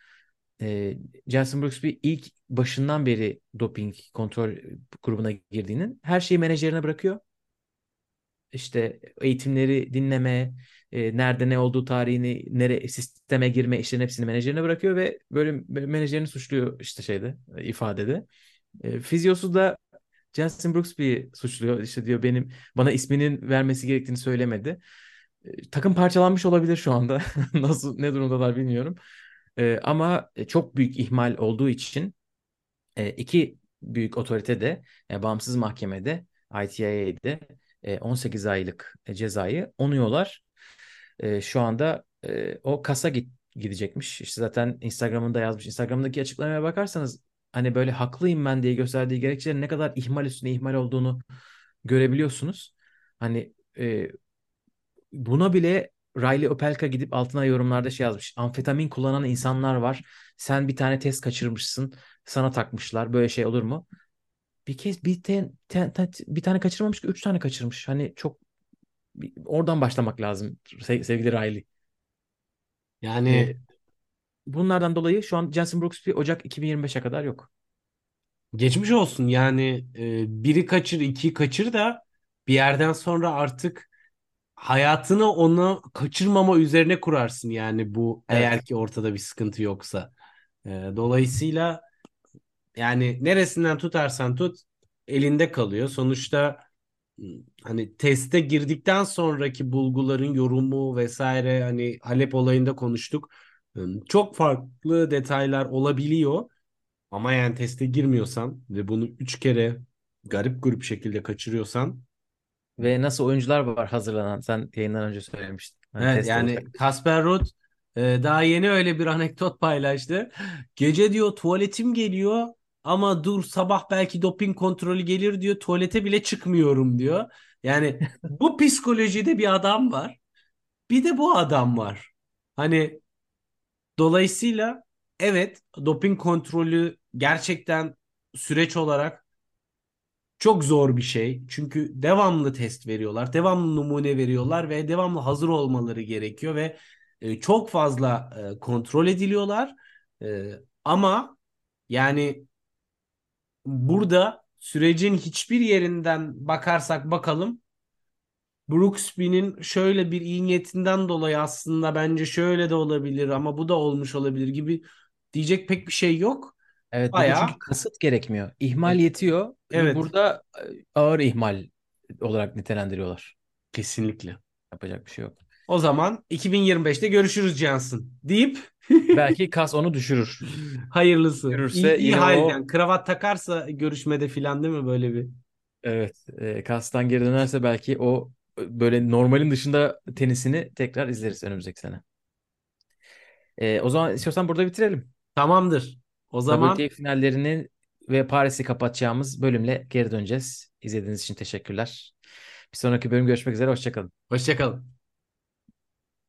Speaker 2: E, Jason Brooksby ilk başından beri doping kontrol grubuna girdiğinin her şeyi menajerine bırakıyor. İşte eğitimleri dinleme, e, nerede ne olduğu tarihini, nere sisteme girme işlerin hepsini menajerine bırakıyor ve böyle, böyle menajerini suçluyor işte şeyde e, ifadede. E, fizyosu da Justin Brooksby'yi suçluyor. İşte diyor benim bana isminin vermesi gerektiğini söylemedi. E, takım parçalanmış olabilir şu anda. Nasıl ne durumdalar bilmiyorum. E, ama e, çok büyük ihmal olduğu için e, iki büyük otorite de yani bağımsız mahkemede ITIA'de e, 18 aylık e, cezayı onuyorlar. E, şu anda e, o kasa git, gidecekmiş. İşte zaten Instagram'ında yazmış. Instagram'daki açıklamaya bakarsanız hani böyle haklıyım ben diye gösterdiği gerekçelerin ne kadar ihmal üstüne ihmal olduğunu görebiliyorsunuz. Hani e, buna bile Riley Opelka gidip altına yorumlarda şey yazmış. Amfetamin kullanan insanlar var. Sen bir tane test kaçırmışsın. Sana takmışlar. Böyle şey olur mu? Bir kez bir, ten, ten- ten- bir tane kaçırmamış ki üç tane kaçırmış. Hani çok Oradan başlamak lazım se- sevgili Riley.
Speaker 3: Yani
Speaker 2: Ee, bunlardan dolayı şu an Jensen Brooksby Ocak 2025'e kadar yok.
Speaker 3: geçmiş olsun yani e, biri kaçır iki kaçır da bir yerden sonra artık hayatını onu kaçırmama üzerine kurarsın yani bu
Speaker 2: Evet.
Speaker 3: eğer ki ortada bir sıkıntı yoksa. E, dolayısıyla yani neresinden tutarsan tut elinde kalıyor. Sonuçta ım, hani teste girdikten sonraki bulguların yorumu vesaire hani Halep olayında konuştuk. Çok farklı detaylar olabiliyor. Ama yani teste girmiyorsan ve bunu üç kere garip grup şekilde kaçırıyorsan
Speaker 2: Ve nasıl oyuncular var hazırlanan sen yayından önce söylemiştin. Hani
Speaker 3: Evet yani
Speaker 2: olacak.
Speaker 3: Kasper Ruud e, daha yeni öyle bir anekdot paylaştı. Gece diyor tuvaletim geliyor ama dur sabah belki doping kontrolü gelir diyor tuvalete bile çıkmıyorum diyor. Yani bu psikolojide bir adam var. Bir de bu adam var. Hani dolayısıyla evet doping kontrolü gerçekten süreç olarak çok zor bir şey. Çünkü devamlı test veriyorlar, devamlı numune veriyorlar ve devamlı hazır olmaları gerekiyor ve e, çok fazla e, kontrol ediliyorlar. E, ama yani burada sürecin hiçbir yerinden bakarsak bakalım Brooksby'nin şöyle bir iyi niyetinden dolayı aslında bence şöyle de olabilir ama bu da olmuş olabilir gibi diyecek pek bir şey yok.
Speaker 2: Evet
Speaker 3: Bayağı
Speaker 2: çünkü kasıt gerekmiyor. İhmal yetiyor.
Speaker 3: Evet.
Speaker 2: Burada e, ağır ihmal olarak nitelendiriyorlar.
Speaker 3: kesinlikle.
Speaker 2: Yapacak bir şey yok.
Speaker 3: O zaman 2025'te görüşürüz Cansın deyip
Speaker 2: Belki kas onu düşürür.
Speaker 3: hayırlısı.
Speaker 2: Görürse
Speaker 3: İyi, iyi halden.
Speaker 2: o-
Speaker 3: Kravat takarsa görüşmede filan değil mi böyle bir?
Speaker 2: Evet. E, kastan geri dönerse belki o böyle normalin dışında tenisini tekrar izleriz önümüzdeki sene. E, o zaman istiyorsan burada bitirelim.
Speaker 3: Tamamdır. O zaman
Speaker 2: WTA finallerini ve Paris'i kapatacağımız bölümle geri döneceğiz. İzlediğiniz için teşekkürler. Bir sonraki bölüm görüşmek üzere. Hoşçakalın.
Speaker 3: hoşçakalın.